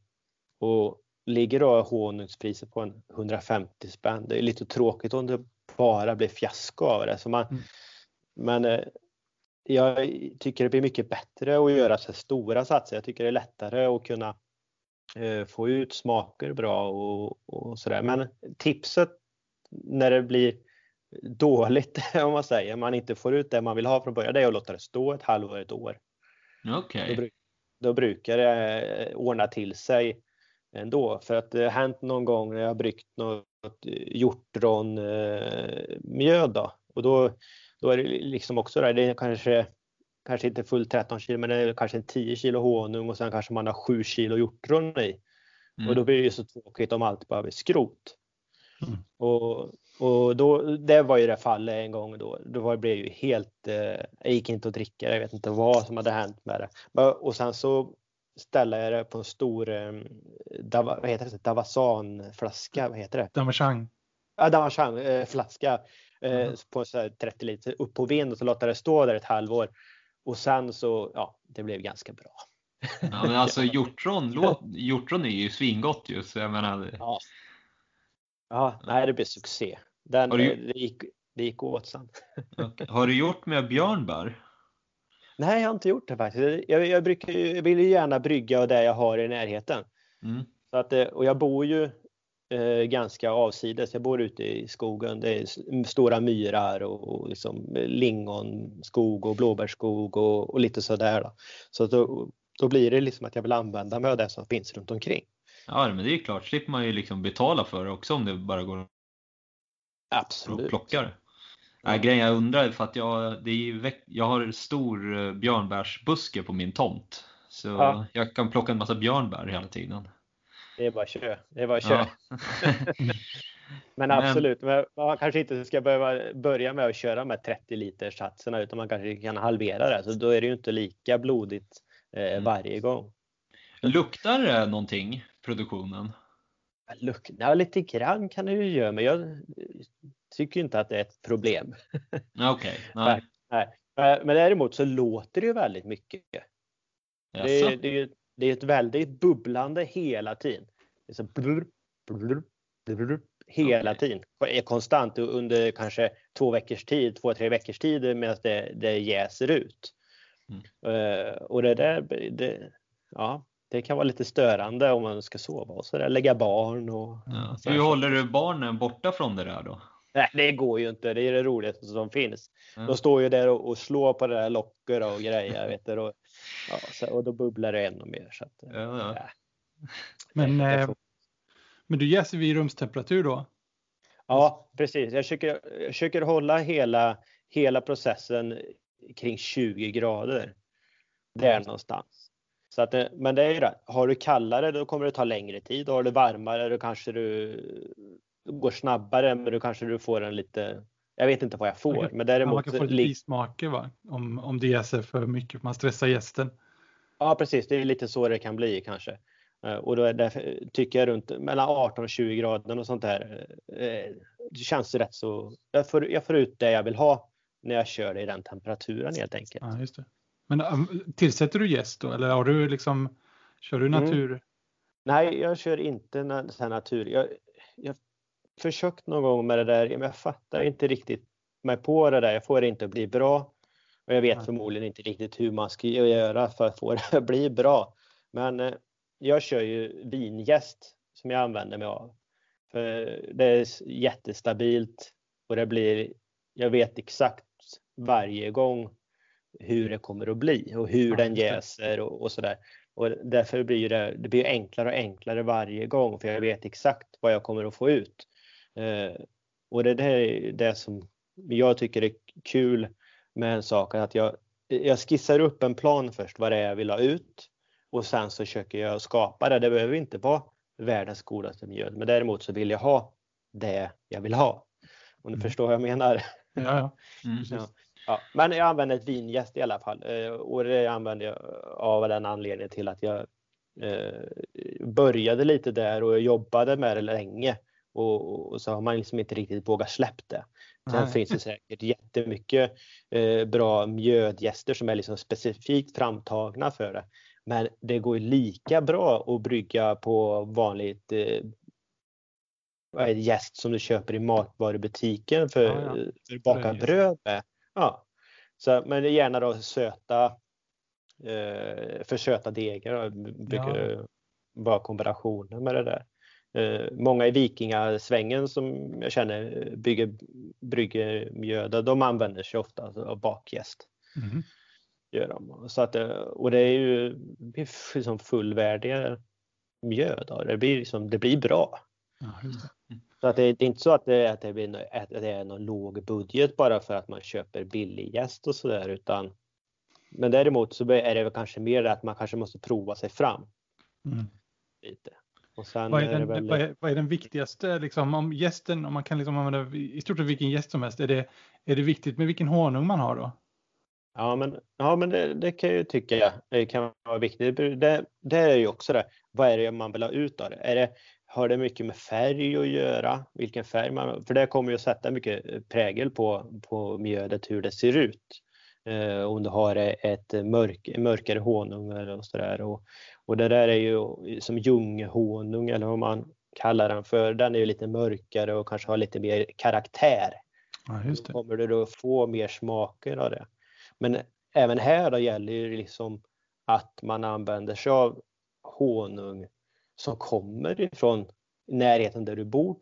D: Och ligger då honungspriset på en 150 spänn. Det är lite tråkigt om det bara blir fiasko av det. Så man, mm. Men eh, jag tycker det blir mycket bättre att göra så stora satser. Jag tycker det är lättare att kunna eh, få ut smaker bra och, och sådär. Men tipset när det blir dåligt, <laughs> om man säger, man inte får ut det man vill ha från början, det är att låta det stå ett halvår, ett år.
A: Okej.
D: Då, då brukar det eh, ordna till sig ändå. För att det har hänt någon gång när jag har bryggt något hjortronmjöd då. Och då, då är det liksom också där, det är kanske, kanske inte fullt 13 kilo men det är kanske 10 kilo honung och sen kanske man har 7 kilo hjortron i.
A: Mm.
D: Och då blir det ju så tråkigt om allt bara blir skrot.
B: Mm.
D: Och, och då, det var ju det fallet en gång då. Då var, det blev ju helt, eh, jag gick inte att dricka, jag vet inte vad som hade hänt med det. Och sen så ställde jag det på en stor, eh, Dava, vad heter det, Davasan-flaska, vad heter det?
B: Damachang.
D: Ja, Davasan eh, flaska eh,
B: Mhm.
D: på så här 30 liter upp på vind och så låta det stå där ett halvår. Och sen så, ja, det blev ganska bra.
A: Ja, men alltså hjortron, <laughs> låt, hjortron är ju svingott ju, så jag menar.
D: Ja. Ja, nej det blev succé. Den,
A: du-
D: eh, det, gick, det gick åt sen. <laughs>
A: Okej. Har du gjort med björnbär?
D: Nej, jag har inte gjort det faktiskt. Jag, jag, brukar, jag vill ju gärna brygga och det jag har i närheten.
A: Mm.
D: Så att, eh, och jag bor ju eh, ganska avsides. Jag bor ute i skogen. Det är stora myrar och, och liksom lingonskog och blåbärsskog och, och lite sådär. Då. Så då, då blir det liksom att jag vill använda mig av det som finns runt omkring.
A: Ja, men det är klart, slipper man ju liksom betala för det också om det bara går och
D: Absolut.
A: plockar. Nej, grejen jag undrar för att jag, det är jag har stor eh, björnbärsbuske på min tomt. Så
D: Ja.
A: jag kan plocka en massa björnbär hela tiden.
D: Det är bara kö. Det är bara kö.
A: Ja. <laughs>
D: Men absolut, men man kanske inte ska behöva börja med att köra med 30 liters satserna utan man kanske kan halvera det. Så då är det ju inte lika blodigt eh,
A: Mm.
D: varje gång.
A: Luktar det någonting, produktionen?
D: Lukta lite grann kan det ju göra, men jag tycker inte att det är ett problem.
A: Okej. <laughs> Nej.
D: Eh, Men däremot så låter det ju väldigt mycket. Det det är, ju- det är ett väldigt bubblande hela tiden. Det är så blur, blur, blur, hela
A: Okej.
D: tiden. Är konstant under kanske två veckors tid, två, tre veckors tid medan det, det jäser ut.
A: Mm.
D: Eh, och det där, det, ja, det kan vara lite störande om man ska sova och så där, lägga barn och
A: Ja.
D: så
A: Hur håller du barnen borta från det där då?
D: Nej, det går ju inte. Det är det roligaste som finns.
A: Ja.
D: De står ju där och, och slår på det där locket och grejer. <laughs> Vet du, och, ja, så, och då bubblar det ännu mer. Så att,
A: Ja, ja.
D: ja.
B: Men, eh, men du jäser vid rumstemperatur då?
D: Ja, precis. Jag försöker, jag försöker hålla hela, hela processen kring 20 grader. Där någonstans. Så att, det- men det är ju det. Har du kallare då kommer det ta längre tid. Har du varmare då kanske du går snabbare men då kanske du får en lite Jag vet inte vad jag får.
B: Man kan-
D: Men
B: Man
D: däremot
B: kan få lite bismaker va? Om, om det jäser för mycket, man stressar gästen.
D: Ja precis, det är lite så det kan bli kanske. Eh, Och då är därför, tycker jag runt mellan 18 och 20 grader och sånt där. eh, Det känns rätt så. Jag får, jag får ut det jag vill ha när jag kör det i den temperaturen helt enkelt.
B: Ja, just det. Men um, tillsätter du jäst då eller har du liksom, kör du
D: Mm.
B: natur?
D: Nej, jag kör inte na- natur. Jag, jag försökt någon gång med det där, men jag fattar inte riktigt mig på det där. Jag får det inte att bli bra. Och jag vet förmodligen inte riktigt hur man ska göra för att få <laughs> det att bli bra. Men eh, jag kör ju vingäst som jag använder mig av. För det är jättestabilt och det blir, jag vet exakt varje gång hur det kommer att bli och hur den jäser och, och sådär. Och därför blir det, det blir enklare och enklare varje gång för jag vet exakt vad jag kommer att få ut. Eh, och det där är det som jag tycker är kul med en sak, att jag, jag skissar upp en plan först vad det är jag vill ha ut och sen så försöker jag skapa det. Det behöver inte vara världens godaste mjöl, men däremot så vill jag ha det jag vill ha. Om du
B: Mm.
D: förstår vad jag menar.
B: Ja, ja.
A: Mm. <laughs>
D: Ja. Ja, men jag använder ett vingäst i alla fall eh, och det använder jag av den anledningen till att jag eh, började lite där och jobbade med det länge och, och så har man liksom inte riktigt vågat släppa det. Sen
B: Nej.
D: finns det säkert jättemycket eh, bra mjödgäster som är liksom specifikt framtagna för det. Men det går lika bra att brygga på vanligt eh, jäst som du köper i matvarubutiken för,
B: Ja, ja.
D: för baka bröd med. Ja. Så, men gärna då söta, eh, för söta degar. brukar
B: Ja.
D: bara kombinationen med det där. Eh, många i vikingasvängen som jag känner bygger, brygger mjöd, de använder sig ofta av bakjäst. Mm. Gör de. Så att, eh, och det är ju liksom fullvärdiga mjöd. Det blir, liksom, det blir bra. Det. Så att det, det, är inte så att det, att, det blir, att det är någon låg budget bara för att man köper billig gäst och sådär utan men däremot så är det väl kanske mer att man kanske måste prova sig fram. Mm. Lite.
B: Vad, är den, är väl... vad, är, vad är den viktigaste, liksom, om gästen, om man kan liksom använda i stort sett vilken gäst som helst, är det, är det viktigt med vilken honung man har då?
D: Ja, men, ja, men det, det kan jag ju tycka det kan vara viktigt. Det, det är ju också det. Vad är det man vill ha ut av det? Är det har det mycket med färg att göra? Vilken färg man För det kommer ju att sätta mycket prägel på, på mjödet, hur det ser ut. Eh, om du har ett mörk, mörkare honung och sådär. Och, och det där är ju som ljunghonung eller vad man kallar den för. Den är ju lite mörkare och kanske har lite mer karaktär. Ja, just det. Då kommer du då få mer smaker av det. Men även här då gäller det liksom att man använder sig av honung som kommer ifrån närheten där du bor.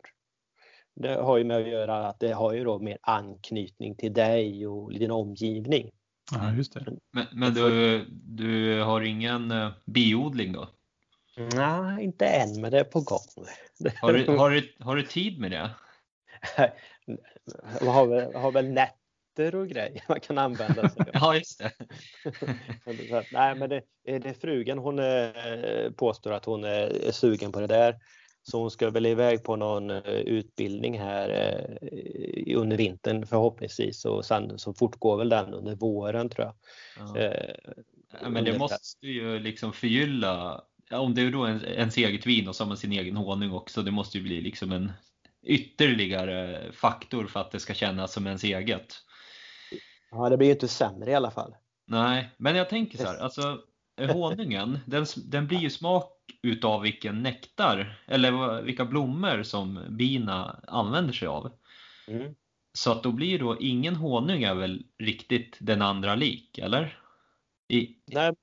D: Det har ju med att göra att det har ju då mer anknytning till dig och din omgivning.
B: Ja, just det.
A: Men, men du, du har ingen uh, biodling då?
D: Nej, inte än, men det är på gång.
A: Har du, har du, har du tid med det? <laughs>
D: Man har väl, har väl nät katter och grejer man kan använda sig av. <laughs>
A: ja, just det. <laughs>
D: Nej, men det, det är frugan, hon är, påstår att hon är sugen på det där. Så hon ska väl iväg på någon eh, utbildning här eh, under vintern förhoppningsvis och sen så fortgår väl den under våren tror jag.
A: Ja. Eh, ja, men det måste ju liksom förgylla, om det är då en, ens eget vin och så har man sin egen honung också, det måste ju bli liksom en ytterligare faktor för att det ska kännas som ens eget.
D: Ja, det blir ju inte sämre i alla fall.
A: Nej, men jag tänker så här, alltså honungen, den, den blir ju smak utav vilken nektar eller vilka blommor som bina använder sig av. Mm. Så att då blir då ingen honung är väl riktigt den andra lik, eller?
D: I... Nej,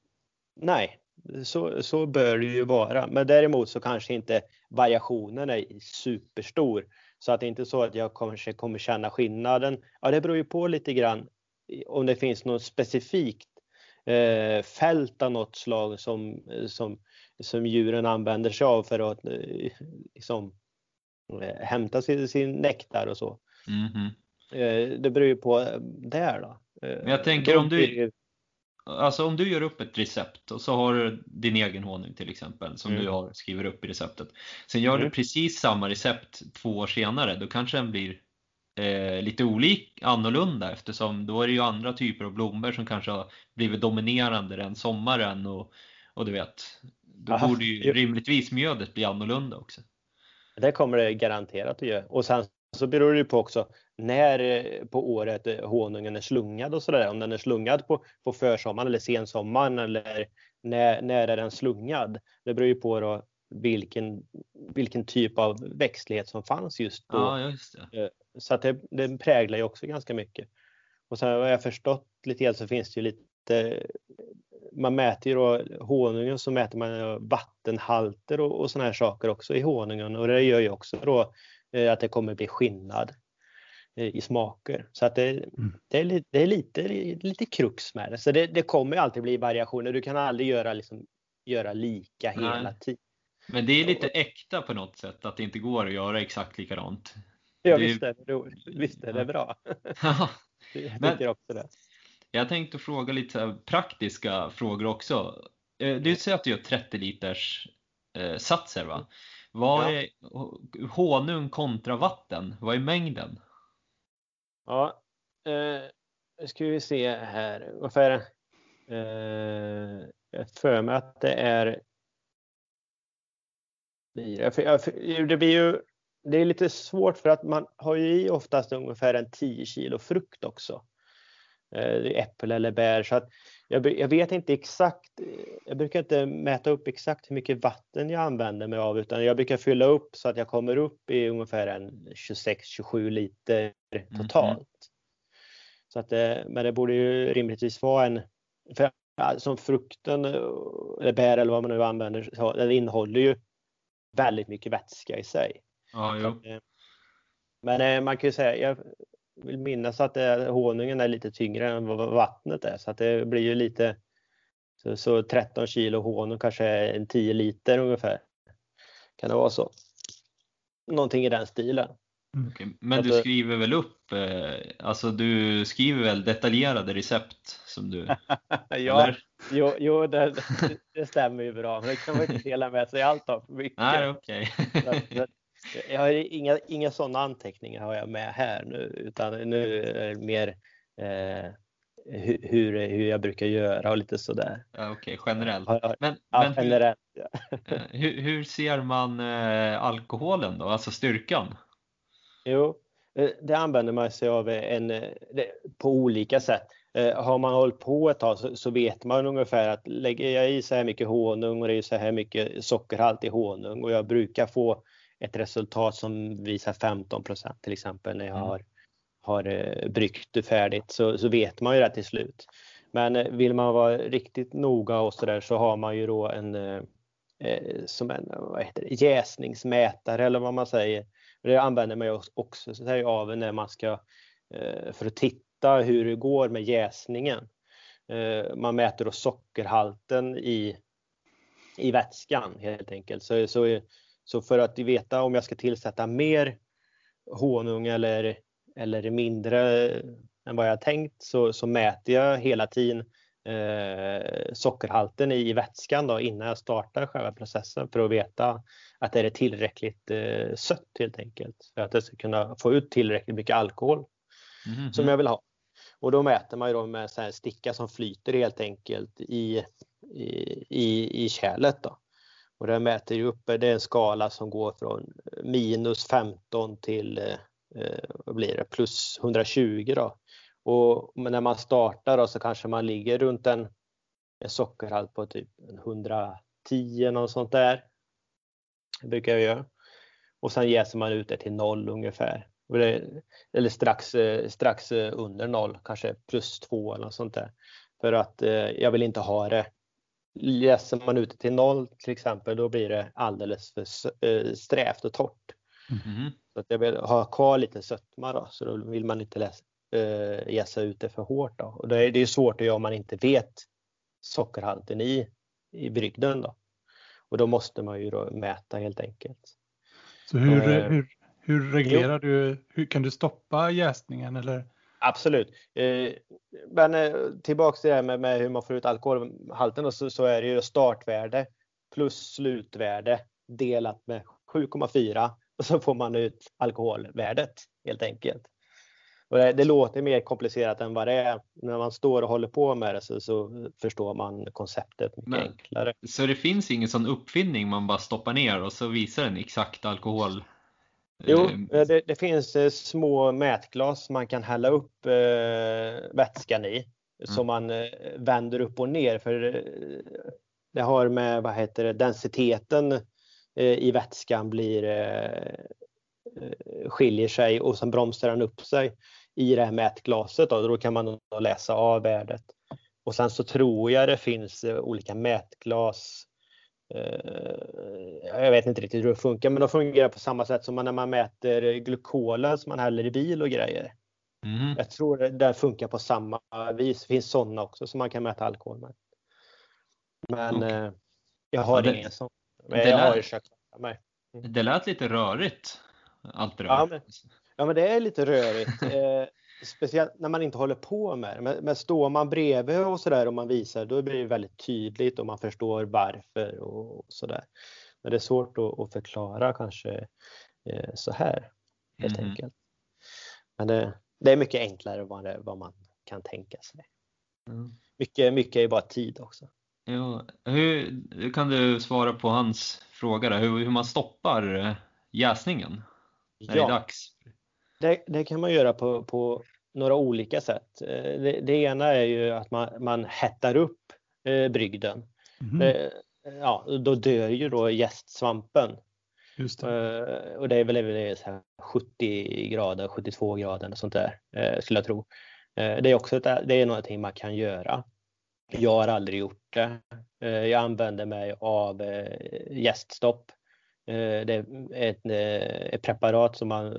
D: nej. Så, så bör det ju vara. Men däremot så kanske inte variationen är superstor. Så att det är inte så att jag kanske kommer känna skillnaden. Ja, det beror ju på lite grann om det finns något specifikt eh, fält av något slag som, som, som djuren använder sig av för att eh, liksom, eh, hämta sin, sin nektar och så. Mm -hmm. eh, det beror ju på eh, där då.
A: Eh, Men jag tänker om du, alltså om du gör upp ett recept och så har du din egen honung till exempel som mm. du har, skriver upp i receptet. Sen gör mm. du precis samma recept två år senare, då kanske den blir eh, lite olik, annorlunda eftersom då är det ju andra typer av blommor som kanske har blivit dominerande den sommaren och, och du vet, då Aha, borde ju rimligtvis mjödet bli annorlunda också.
D: Det kommer det garanterat att göra. Och sen så beror det på också när eh, på året eh, honungen är slungad och sådär. Om den är slungad på, på försommaren eller sensommaren eller när, när är den slungad? Det beror ju på då vilken, vilken typ av växtlighet som fanns just då.
A: Ja, just det. Eh,
D: så att det, det präglar ju också ganska mycket. Och sen vad jag förstått lite grann så finns det ju lite man mäter ju då honungen så mäter man vattenhalter och, och såna här saker också i honungen och det gör ju också då eh, att det kommer bli skillnad eh, i smaker. Så att det, mm. det, är, det är lite, lite krux med det. Så det, det kommer alltid bli variationer. Du kan aldrig göra, liksom, göra lika hela tiden.
A: Men det är lite äkta på något sätt att det inte går att göra exakt likadant.
D: Ja, det... visst, är det, visst är det bra. <laughs> Ja. jag tycker också det.
A: Jag tänkte fråga lite praktiska frågor också. Eh, du säger att du gör 30 liters eh, satser va? Vad är honung kontra vatten? Vad är mängden?
D: Ja, eh, ska vi se här. Ungefär eh, jag för mig att det är det blir ju det är lite svårt för att man har ju i oftast ungefär en 10 kilo frukt också. Eh, äpple eller bär. Så att jag, jag, vet inte exakt. Jag brukar inte mäta upp exakt hur mycket vatten jag använder mig av utan jag brukar fylla upp så att jag kommer upp i ungefär en 26-27 liter totalt. Mm. Så att, eh, men det borde ju rimligtvis vara en för som frukten eller bär eller vad man nu använder, den innehåller ju väldigt mycket vätska i sig.
A: Ja.
D: Eh, men man kan ju säga, jag vill minnas att det, honungen är lite tyngre än vad vattnet är så att det blir ju lite så, så 13 kilo honung kanske är en 10 liter ungefär. Kan det vara så? Någonting i den stilen.
A: Mm. Okay. Men du skriver väl upp, eh, alltså du skriver väl detaljerade recept som du? <laughs>
D: ja, jo, jo det, det, stämmer ju bra, men det kan man inte dela med sig allt av för mycket.
A: Nej, okay.
D: jag har inga, inga sådana anteckningar har jag med här nu, utan nu är det mer eh, hur, hur jag brukar göra och lite sådär.
A: Ja, Okej, okay, generellt.
D: Men, ja, men generellt, ja. <laughs>
A: Eh, hur, hur, ser man eh, alkoholen då, alltså styrkan?
D: Jo, eh, det använder man sig av en, eh, på olika sätt. Har man hållit på ett tag så, så, vet man ungefär att lägger jag i så här mycket honung och det är så här mycket sockerhalt i honung och jag brukar få ett resultat som visar 15% till exempel när jag mm. har, har bryggt färdigt så, så vet man ju det till slut. Men vill man vara riktigt noga och så där så har man ju då en eh, som en vad heter det, jäsningsmätare eller vad man säger det använder man ju också sig av när man ska eh, för att titta hur det går med jäsningen. Eh, man mäter då sockerhalten i, i vätskan helt enkelt. Så, så, så för att veta om jag ska tillsätta mer honung eller, eller mindre än vad jag tänkt så, så mäter jag hela tiden eh, sockerhalten i vätskan då, innan jag startar själva processen för att veta att det är tillräckligt eh, sött helt enkelt. För att jag ska kunna få ut tillräckligt mycket alkohol mm. som jag vill ha. Och då mäter man ju då med en sticka som flyter helt enkelt i, i, i kärlet. Då. Och det mäter ju upp, det är en skala som går från minus 15 till eh, blir det, plus 120 då. Och när man startar då så kanske man ligger runt en, en sockerhalt på typ 110 något sånt där. Det brukar jag göra. Och sen jäser man ut det till noll ungefär. Eller strax, strax under noll, kanske plus två eller något sånt där. För att eh, jag vill inte ha det Jäser man ut det till noll till exempel, då blir det alldeles för eh, strävt och torrt. Mm. Så att jag vill ha kvar lite sötma då, så då vill man inte läsa, eh, jäsa ut det för hårt. Då. Och det, är, det är svårt att göra om man inte vet sockerhalten i, i brygden. Då. Och då måste man ju då mäta helt enkelt.
B: Så hur, eh, hur, hur reglerar jo. du, hur kan du stoppa jäsningen eller?
D: Absolut. Eh, men eh, tillbaks till det här med, med, hur man får ut alkoholhalten så, så är det ju startvärde plus slutvärde delat med 7,4 och så får man ut alkoholvärdet helt enkelt. Och det, det, låter mer komplicerat än vad det är. När man står och håller på med det så, så förstår man konceptet mycket Men, enklare.
A: Så det finns ingen sån uppfinning man bara stoppar ner och så visar den exakt alkohol?
D: Jo, eh, det, det finns eh, små mätglas man kan hälla upp eh, vätskan i. Mm. Som man eh, vänder upp och ner. För eh, det har med vad heter det, densiteten eh, i vätskan blir skiljer sig och sen bromsar den upp sig i det här mätglaset. Då, då kan man läsa av värdet. Och sen så tror jag det finns eh, olika mätglas. Eh, jag vet inte riktigt hur det funkar, men de fungerar på samma sätt som när man mäter glukolen som man häller i bil och grejer. Mm. Jag tror det funkar på samma vis. Det finns sådana också som man kan mäta alkohol med. Men okay. Eh, jag har ja, det, ingen sån. Men jag lät, har köpt mig.
A: Mm. Det lät lite rörigt. Allt det
D: ja, men, Ja, men det är lite rörigt. <laughs> Speciellt när man inte håller på med det. Men, men står man bredvid och sådär och man visar, då blir det väldigt tydligt och man förstår varför och, och sådär. Men det är svårt att, att förklara kanske eh, så här helt mm. enkelt. Men det, det, är mycket enklare vad, det, vad man kan tänka sig. Mm. Mycket, mycket är bara tid också.
A: Ja, hur kan du svara på hans fråga där, hur, hur man stoppar eh, jäsningen? När ja. det är dags?
D: Det, det, kan man göra på, på några olika sätt. Eh, det, det, ena är ju att man, man hettar upp eh, brygden. Mm. Ja, då dör ju då gästsvampen. Just det. Eh, och det är väl, det så 70 grader, 72 grader och sånt där eh, skulle jag tro. Eh, det är också ett, det är någonting man kan göra Jag har aldrig gjort det. Eh, jag använder mig av gäststopp. Det är ett, ett, preparat som man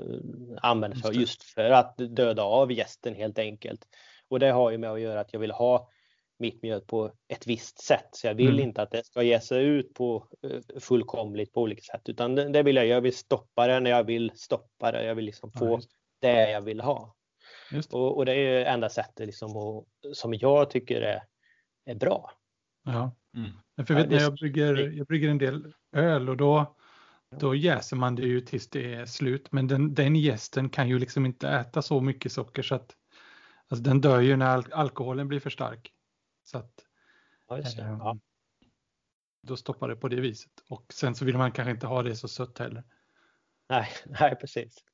D: använder för just för att döda av gästen helt enkelt. Och det har ju med att göra att jag vill ha mitt mjöl på ett visst sätt. Så jag vill mm. inte att det ska ge sig ut på fullkomligt på olika sätt utan det, det vill jag. Jag vill stoppa det när jag vill stoppa det. Jag vill liksom få ja, det jag vill ha. Och, och, det är enda sättet liksom och, som jag tycker är, är bra.
B: Ja, mm. för vet, när jag brygger, jag brygger en del öl och då, då jäser man det ju tills det är slut. Men den, den gästen kan ju liksom inte äta så mycket socker så att alltså den dör ju när al alkoholen blir för stark. Så att,
D: ja, det, äh, ja.
B: Då stoppar det på det viset. Och sen så vill man kanske inte ha det så sött heller.
D: Nej, <laughs> nej precis.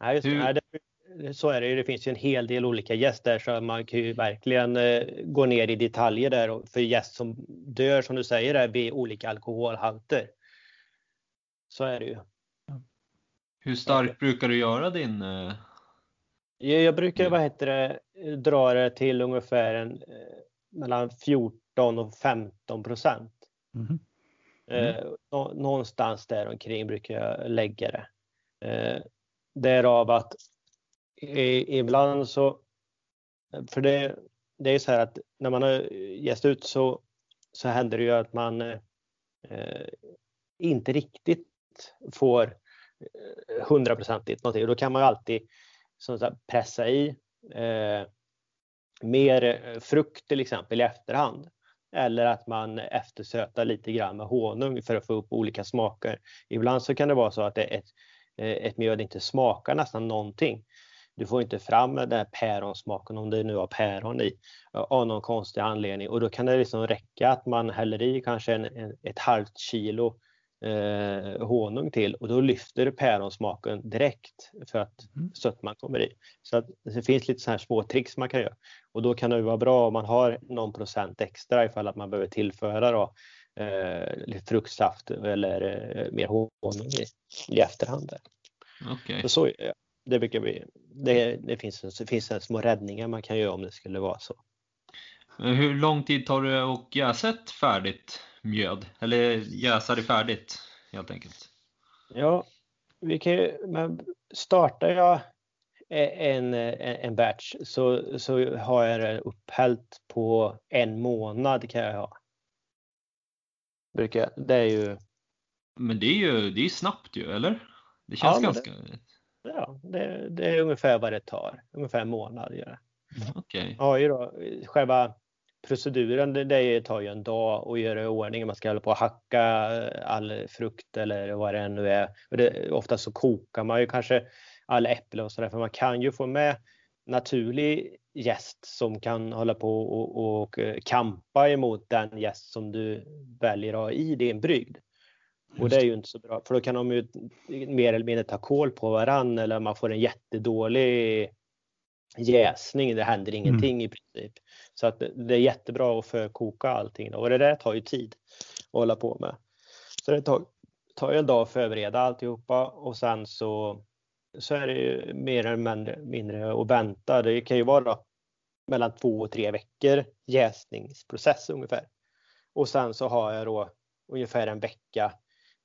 D: Nej, just, nej, det, så är det ju. Det finns ju en hel del olika gäster så man kan ju verkligen eh, gå ner i detaljer där för gäst som dör som du säger är vid olika alkoholhalter. Så är det ju.
A: Hur starkt brukar du göra din? Eh...
D: Jag brukar vad heter det, dra det till ungefär en, eh, mellan 14 och 15 procent. Mm. Mm. någonstans där omkring brukar jag lägga det. därav att ibland så, för det, det är så här att när man har gäst ut så, så händer det ju att man eh, inte riktigt får eh, hundraprocentigt någonting. Och då kan man ju alltid som sagt, pressa i eh, mer eh, frukt till exempel i efterhand. Eller att man eftersötar lite grann med honung för att få upp olika smaker. Ibland så kan det vara så att ett, eh, ett mjöd inte smakar nästan någonting. Du får inte fram den här päronsmaken om det nu har päron i av någon konstig anledning och då kan det liksom räcka att man häller i kanske en, en ett halvt kilo eh, honung till och då lyfter päronsmaken direkt för att mm. sötman kommer i. Så att det finns lite så här små tricks man kan göra och då kan det vara bra om man har någon procent extra ifall att man behöver tillföra då, eh, lite fruktsaft eller eh, mer honung i, i efterhand.
A: Okay.
D: Så, så det brukar vi, det, det, finns, det finns en små räddningar man kan göra om det skulle vara så.
A: Hur lång tid tar det att jäsa färdigt mjöd? Eller jäsa det färdigt helt enkelt?
D: Ja, vi kan men startar jag en, en batch så, så har jag det upphällt på en månad kan jag ha. Brukar, det är ju...
A: Men det är ju det är snabbt ju, eller? Det känns ja, ganska... Det,
D: ja, det, det, är ungefär vad det tar. Ungefär en månad gör det.
A: Mm, okay.
D: Ja, ju då, själva proceduren det, tar ju en dag att göra i ordning. Man ska hålla på och hacka all frukt eller vad det nu är. Det, ofta så kokar man ju kanske alla äpplen och sådär för man kan ju få med naturlig gäst som kan hålla på och, och kampa emot den gäst som du väljer att ha i din brygd. Och det är ju inte så bra för då kan de ju mer eller mindre ta koll på varann eller man får en jättedålig jäsning. Det händer mm. ingenting mm. i princip. Så att det är jättebra att förkoka allting och det där tar ju tid att hålla på med. Så det tar, tar ju en dag att förbereda alltihopa och sen så, så är det ju mer eller mindre, mindre att vänta. Det kan ju vara mellan två och tre veckor jäsningsprocess ungefär. Och sen så har jag då ungefär en vecka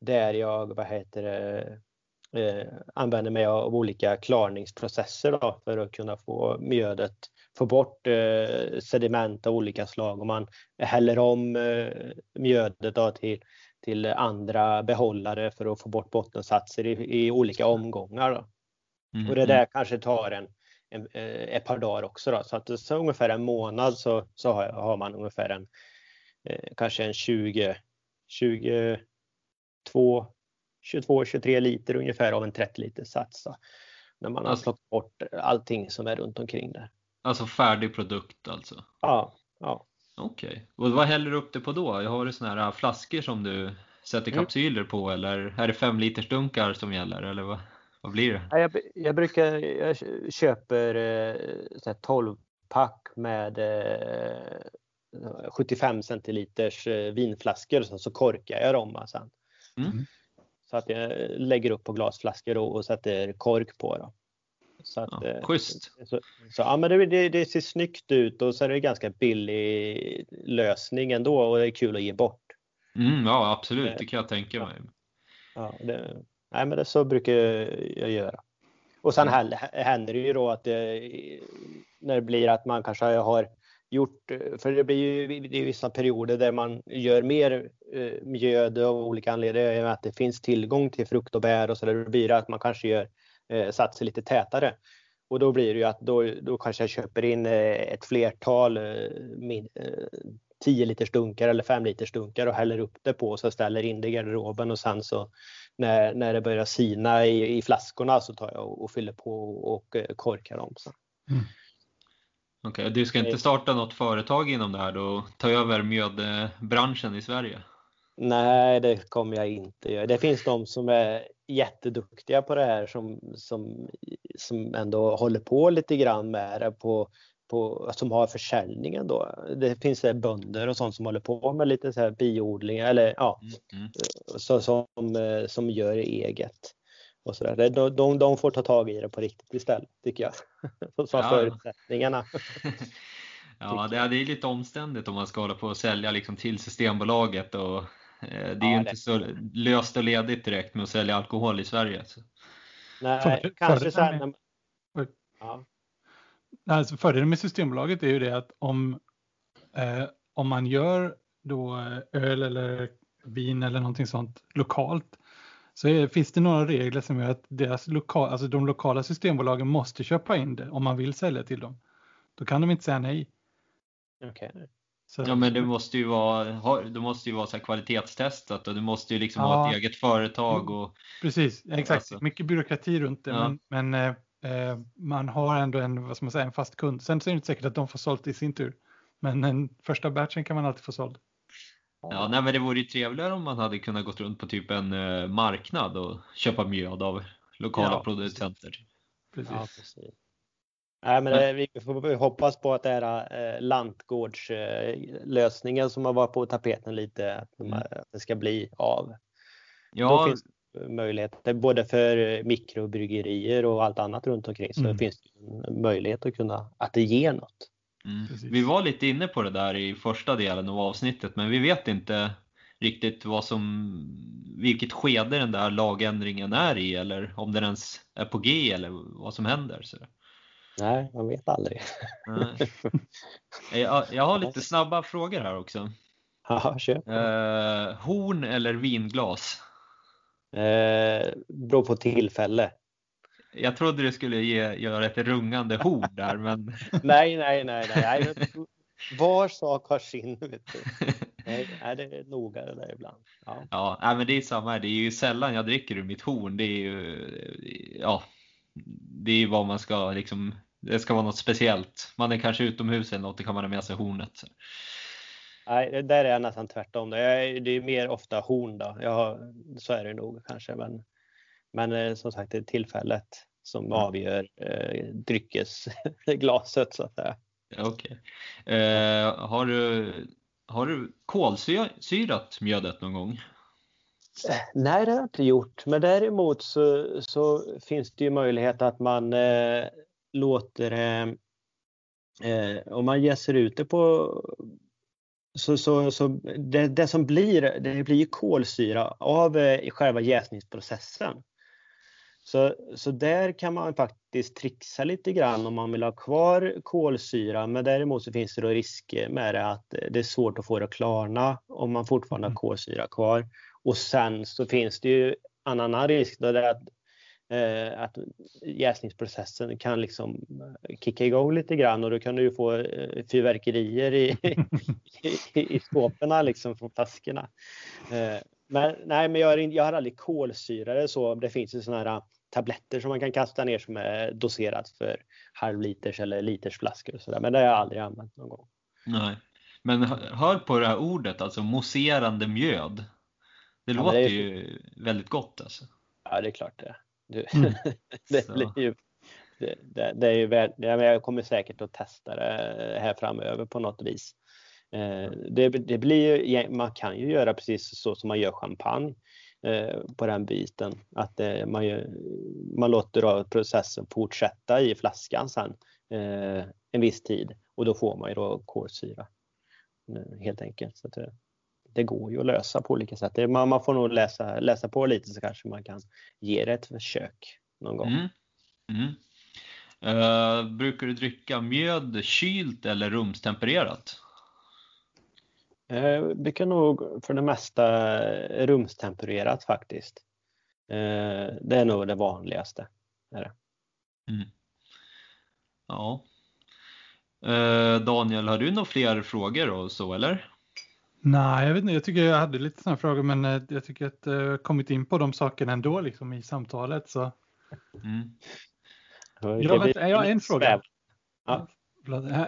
D: där jag vad heter det, eh, använder mig av olika klarningsprocesser då, för att kunna få mjödet, få bort eh, sediment av olika slag och man häller om eh, mjödet då till, till andra behållare för att få bort bottensatser i, i olika omgångar. Då. Mm. Och det där kanske tar en, en, eh, ett par dagar också. Då. Så att så ungefär en månad så, så har, har man ungefär en eh, kanske en 20, 20 22-23 liter ungefär av en 30 liters sats. När man har alltså, slått bort allting som är runt omkring där.
A: Alltså färdig produkt alltså?
D: Ja. ja.
A: Okej, okay. och vad häller du upp det på då? Har du såna här flaskor som du sätter mm. kapsyler mm. på eller är det 5 liters dunkar som gäller eller vad, vad blir det?
D: Ja, jag, jag brukar, jag köper eh, 12 pack med eh, 75 centiliters eh, vinflaskor och så korkar jag dem sen. Mm. Så att jag lägger upp på glasflaskor och, och sätter kork på. Då. Så att,
A: ja, schysst.
D: Så, så, ja, men det, det, det, ser snyggt ut och så är det ganska billig lösning ändå och det är kul att ge bort.
A: Mm, ja, absolut. Det kan jag tänka mig.
D: Ja, det, nej, men det så brukar jag göra. Och sen händer det ju då att det, när det blir att man kanske har gjort, för det blir ju det är vissa perioder där man gör mer eh, mjöd av olika anledningar, att det finns tillgång till frukt och bär och så där, då blir det att man kanske gör eh, satser lite tätare. Och då blir det ju att då, då kanske jag köper in eh, ett flertal eh, min, eh, 10 liters dunkar eller 5 liters dunkar och häller upp det på och så ställer in det i garderoben och sen så när, när det börjar sina i, i flaskorna så tar jag och, och fyller på och, och eh, korkar dem. Så. Mm.
A: Okej, okay, du ska inte starta något företag inom det här då? Ta över mjödbranschen i Sverige?
D: Nej, det kommer jag inte göra. Det finns de som är jätteduktiga på det här som, som, som ändå håller på lite grann med det på, på, som har försäljningen då. Det finns det bönder och sånt som håller på med lite så här biodling eller ja, mm, mm. Så, som, som gör eget. Och så där. De, de, de får ta tag i det på riktigt istället tycker jag. <laughs> Så ja. förutsättningarna. <laughs>
A: ja, det är, det är lite omständigt om man ska hålla på och sälja liksom till Systembolaget och eh, det är ja, inte det. så löst och ledigt direkt med att sälja alkohol i Sverige. Så.
D: Nej, för, kanske så här,
B: med, ja. alltså fördelen med Systembolaget är ju det att om, eh, om man gör då eh, öl eller vin eller någonting sånt lokalt så är, finns det några regler som gör att deras lokal, alltså de lokala systembolagen måste köpa in det om man vill sälja till dem. Då kan de inte säga nej.
D: Okay.
A: Så. Ja men det måste ju vara, det måste ju vara så kvalitetstestat och du måste ju liksom ja. ha ett eget företag. Och,
B: Precis, exakt. Alltså. Mycket byråkrati runt det ja. men, men eh, eh, man har ändå en, vad ska man säga, en fast kund. Sen så är det inte säkert att de får sålt i sin tur. Men den första batchen kan man alltid få såld.
A: Ja, nej, men det vore ju trevligare om man hade kunnat gå runt på typ en uh, marknad och köpa mjöd av lokala ja, producenter.
D: Precis. Ja, precis. Nej, men det, vi får hoppas på att det här eh, lantgårdslösningen som har varit på tapeten lite, att, mm. att det ska bli av. Ja. Då finns möjligheter både för mikrobryggerier och allt annat runt omkring så mm. finns det en möjlighet att kunna att det ger något.
A: Mm. Vi var lite inne på det där i första delen av avsnittet men vi vet inte riktigt vad som, vilket skede den där lagändringen är i eller om den ens är på G eller vad som händer. Så.
D: Nej, man vet aldrig. <laughs>
A: Jag, jag har lite snabba frågor här också.
D: Ja, kör.
A: Eh, horn eller vinglas?
D: Eh, beror på tillfälle.
A: Jag trodde du skulle ge, göra ett rungande horn där, men... <laughs>
D: nej, nej, nej, nej. Var sak har sin. Vet du. Nej, är det noga det där ibland.
A: Ja, ja men det är samma här. Det är ju sällan jag dricker ur mitt horn. Det är ju, ja, det är ju vad man ska liksom, det ska vara något speciellt. Man är kanske utomhus eller något, då kan man ha med sig hornet.
D: Nej, där är jag nästan tvärtom. Det är, det är mer ofta horn då. Jag, så är det nog kanske, men men eh, som sagt, det är tillfället som avgör eh, dryckesglaset så att säga.
A: Okej. Okay. Eh, har, du, har du kolsyrat mjödet någon gång?
D: Eh, nej, det har jag inte gjort. Men däremot så, så finns det ju möjlighet att man eh, låter eh, om man jäser ut det på så, så, så det, det, som blir, det blir kolsyra av eh, själva jäsningsprocessen. Så, så där kan man faktiskt trixa lite grann om man vill ha kvar kolsyra. Men däremot så finns det då risker med det att det är svårt att få det att klarna om man fortfarande har mm. kolsyra kvar. Och sen så finns det ju en annan risk då det är att, eh, att jäsningsprocessen kan liksom kicka igång lite grann och då kan du ju få eh, fyrverkerier i, i, i skåpen liksom från flaskorna. Eh, men nej, men jag, har, jag har aldrig kolsyrade så. Det finns ju sådana här tabletter som man kan kasta ner som är doserat för halvliters eller liters flaskor och sådär. Men det har jag aldrig använt någon gång.
A: Nej, men hör på det här ordet, alltså mousserande mjöd. Det ja, låter det ju väldigt gott alltså.
D: Ja, det är klart det. Du, mm. <laughs> det blir ju det, det, det, är ju väl, jag kommer säkert att testa det här framöver på något vis. Eh, det, det, blir ju, man kan ju göra precis så som man gör champagne. Eh, på den biten. Att eh, man, man, man låter processen fortsätta i flaskan sen eh, en viss tid och då får man ju då kolsyra helt enkelt. Så det, det, går ju att lösa på olika sätt. Man, man, får nog läsa, läsa på lite så kanske man kan ge det ett försök någon gång. Mm. Mm.
A: Uh, brukar du dricka mjöd kylt eller rumstempererat?
D: Jag eh, brukar nog för det mesta rumstempererat faktiskt. Uh, det är nog det vanligaste. Är det. Mm.
A: Ja. Uh, Daniel, har du några fler frågor och så eller?
B: Nej, jag vet inte. Jag tycker jag hade lite sådana frågor, men jag tycker att jag har kommit in på de sakerna ändå liksom i samtalet. Så. Mm. Jag, vet, jag har en fråga. Ja.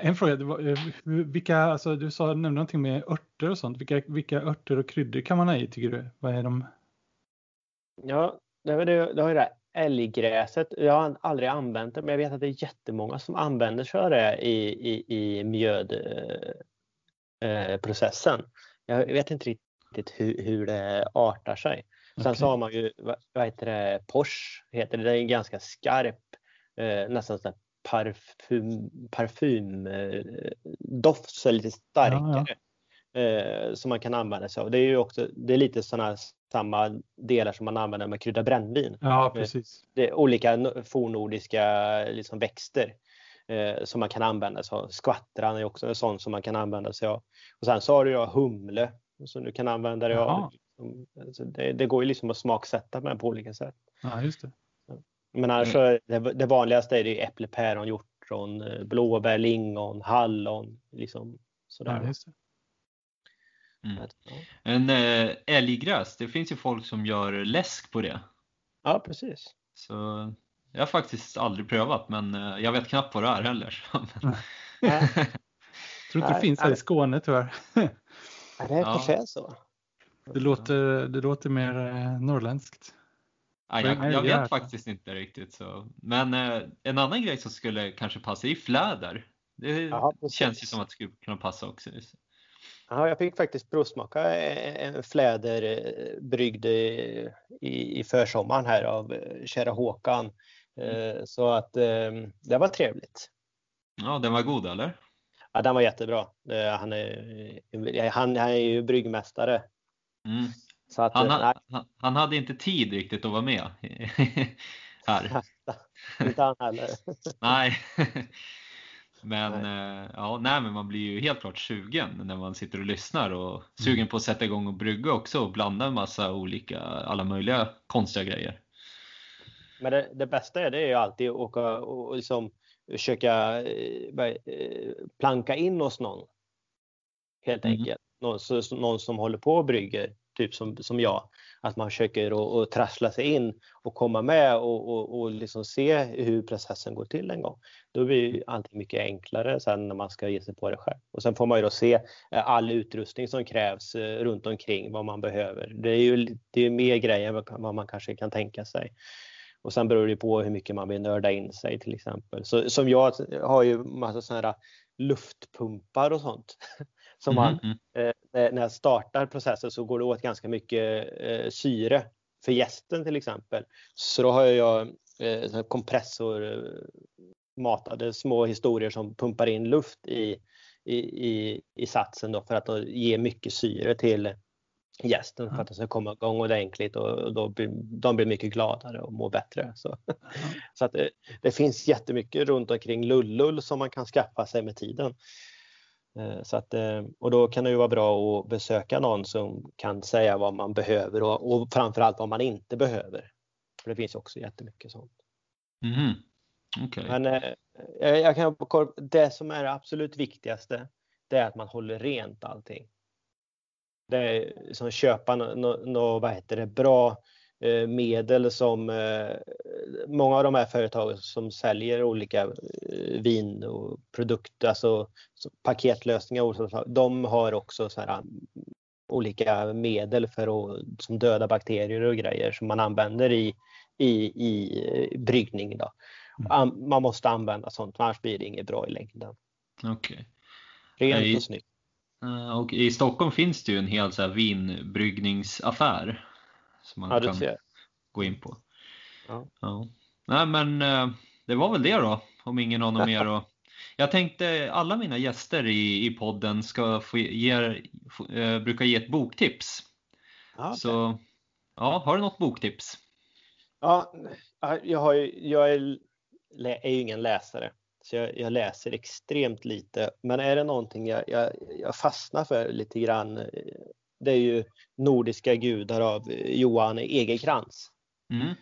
B: En fråga, eh, vilka, alltså, du sa, nämnde någonting med örter och sånt. Vilka, vilka örter och kryddor kan man ha i tycker du? Vad är de?
D: Ja, det, det, det har ju det älggräset. Jag har aldrig använt det, men jag vet att det är jättemånga som använder sig av det i, i, i mjödprocessen. Eh, jag vet inte riktigt hur, hur det artar sig. Sen okay. så har man ju, vad heter det, Porsche heter det, det är en ganska skarp eh, nästan sån parfym, parfymdoft, eh, så lite starkare. Ja, ja. Eh, som man kan använda sig av. Det är ju också, det är lite sådana samma delar som man använder med krydda brännvin.
B: Ja, precis.
D: Det är olika fornordiska liksom, växter eh, som man kan använda sig av. Skvattran är också en sån som man kan använda sig av. Och sen så har du ju humle som du kan använda dig av. Alltså det, det, går ju liksom att smaksätta med på olika sätt.
B: Ja, just det.
D: Men annars mm. det, det vanligaste är det äpple, päron, hjortron, eh, blåbär, lingon, hallon. Liksom sådär. Ja, just det.
A: Mm. En äh, älggräs, det finns ju folk som gör läsk på det.
D: Ja, precis.
A: Så jag har faktiskt aldrig prövat, men äh, jag vet knappt vad det är heller. <laughs>
B: jag tror inte det finns här i Skåne tyvärr.
D: Ja, det kanske är så.
B: Det låter, det låter mer eh, norrländskt.
A: Ja, jag, jag vet faktiskt inte riktigt. Så. Men eh, en annan grej som skulle kanske passa är fläder. Det ja, känns ju som att det skulle kunna passa också.
D: Ja, jag fick faktiskt provsmaka en fläder eh, bryggd i, i försommaren här av eh, kära Håkan. Mm. Så att det var trevligt.
A: Ja, den var god eller?
D: Ja, den var jättebra. Han är, han, han är ju bryggmästare. Mm.
A: Att, han, ha, han, hade inte tid riktigt att vara med <laughs> här. <laughs>
D: inte han heller. <laughs>
A: nej. Men, nej. Eh, ja, nej, men man blir ju helt klart sugen när man sitter och lyssnar och sugen mm. på att sätta igång och brygga också och blanda en massa olika, alla möjliga konstiga grejer.
D: Men det, det bästa är det är ju alltid att åka och liksom försöka eh, eh, planka in hos någon. Helt mm. enkelt. Någon, någon som håller på och brygger typ som, som jag. Att man försöker att trassla sig in och komma med och, och, och liksom se hur processen går till en gång. Då blir allting mycket enklare sen när man ska ge sig på det själv. Och sen får man ju då se eh, all utrustning som krävs eh, runt omkring vad man behöver. Det är ju det är mer grejer än vad man kanske kan tänka sig. Och sen beror det på hur mycket man vill nörda in sig till exempel. Så, som jag har ju massa sådana här luftpumpar och sånt. <laughs> Som man, mm. Eh, när jag startar processen så går det åt ganska mycket eh, syre för gästen till exempel. Så då har jag eh, kompressor eh, matade små historier som pumpar in luft i, i, i, i satsen då för att ge mycket syre till gästen för att den ska komma igång ordentligt och då blir, de blir mycket gladare och mår bättre. Så, <laughs> så att det, det, finns jättemycket runt omkring lullull som man kan skaffa sig med tiden. Eh, så att, eh, och då kan det ju vara bra att besöka någon som kan säga vad man behöver och, och framförallt vad man inte behöver. För det finns också jättemycket sånt.
A: Mm. Okay.
D: Men eh, jag kan, det som är det absolut viktigaste det är att man håller rent allting. Det är som köpa något no, vad heter det, bra medel som eh, många av de här företagen som säljer olika eh, vin och produkter, alltså paketlösningar, de har också så här, olika medel för att som döda bakterier och grejer som man använder i, i, i bryggning. Då. Mm. Man måste använda sånt, annars blir det inget bra i längden.
A: Okay.
D: Rent och snyggt.
A: Och I Stockholm finns det ju en hel så här vinbryggningsaffär som man kan
D: ser.
A: gå in på.
D: Ja.
A: Ja. Nej men eh, det var väl det då, om ingen har <laughs> något mer att jag tänkte alla mina gäster i, i podden ska få ge, få, eh, brukar ge ett boktips.
D: Ja, okej.
A: Så ja, har du något boktips?
D: Ja, jag, har ju, jag är, är ju ingen läsare, så jag, jag, läser extremt lite. Men är det någonting jag, jag, jag fastnar för lite grann, det är ju Nordiska gudar av Johan Egerkrans.
A: Mm.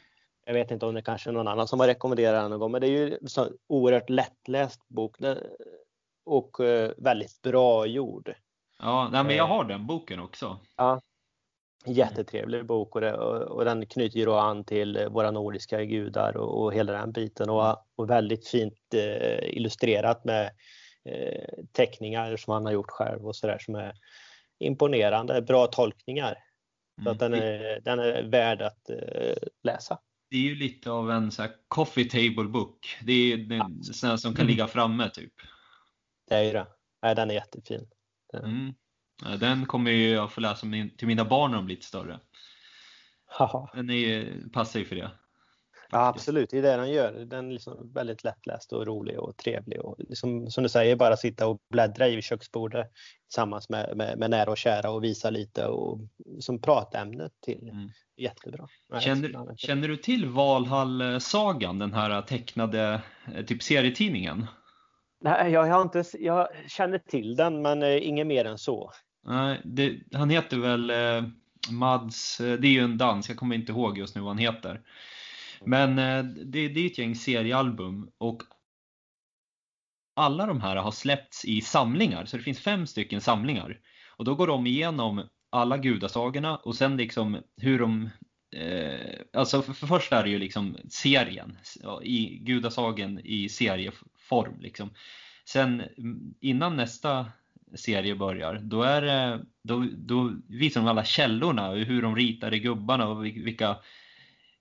D: Jag vet inte om det kanske är någon annan som har rekommenderat den någon gång, men det är ju en oerhört lättläst bok och eh, väldigt bra gjord.
A: Ja, nej, men
D: Eh.
A: jag har den boken också.
D: Ja, jättetrevlig bok och, det, och den knyter ju då an till våra nordiska gudar och, och hela den biten och, och väldigt fint eh, illustrerat med eh, teckningar som han har gjort själv och sådär som är imponerande, bra tolkningar. Så att den
A: Mm.
D: är, den är värd att eh, läsa.
A: Det är ju lite av en så coffee table book. Det är ju den sån som kan
B: Mm.
A: ligga framme typ.
D: Det är ju det. Nej, den är jättefin.
A: Mm. Ja, Den kommer ju jag få läsa till mina barn när de blir lite större. Den är, passar ju för det.
D: Ja, absolut, det är det den gör. Den är liksom väldigt lättläst och rolig och trevlig. Och liksom, som du säger, bara sitta och bläddra i köksbordet tillsammans med, med, med nära och kära och visa lite och som pratämne till.
A: Mm.
D: Jättebra.
A: Känner, känner du till Valhall-sagan, den här tecknade eh, typ serietidningen?
D: Nej, jag, har inte, jag känner till den, men eh, inget mer än så.
A: Nej, det, han heter väl eh, Mads, det är ju en dans, jag kommer inte ihåg just nu vad han heter. Men eh, det, det är ett gäng seriealbum och alla de här har släppts i samlingar, så det finns fem stycken samlingar. Och då går de igenom alla gudasagorna och sen liksom hur de Eh, alltså för, för först är det ju liksom serien, i gudasagen i serieform liksom. Sen mm, innan nästa serie börjar, då, är det, då, då visar de alla källorna, hur de ritade gubbarna och vilka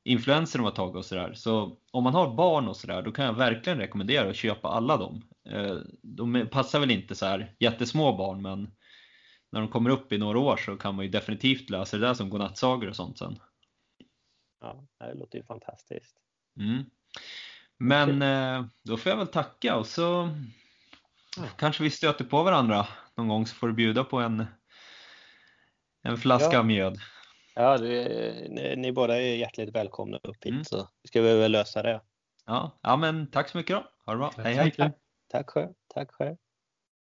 A: influenser de har tagit och sådär. Så om man har barn och sådär, då kan jag verkligen rekommendera att köpa alla dem. Eh, De passar väl inte så här jättesmå barn, men när de kommer upp i några år så kan man ju definitivt läsa det där som godnattsagor och sånt sen.
D: Ja, det låter ju fantastiskt.
A: Mm. Men eh, då får jag väl tacka och så kanske vi stöter på varandra någon gång så får du bjuda på en, en flaska
D: Ja.
A: mjöd.
D: Ja, du, ni, ni båda är hjärtligt välkomna upp hit
A: Mm.
D: så ska vi väl lösa det.
A: Ja, ja men tack så mycket då. Ha det bra.
B: Tack
A: Hej hej.
D: Tack själv. Tack själv.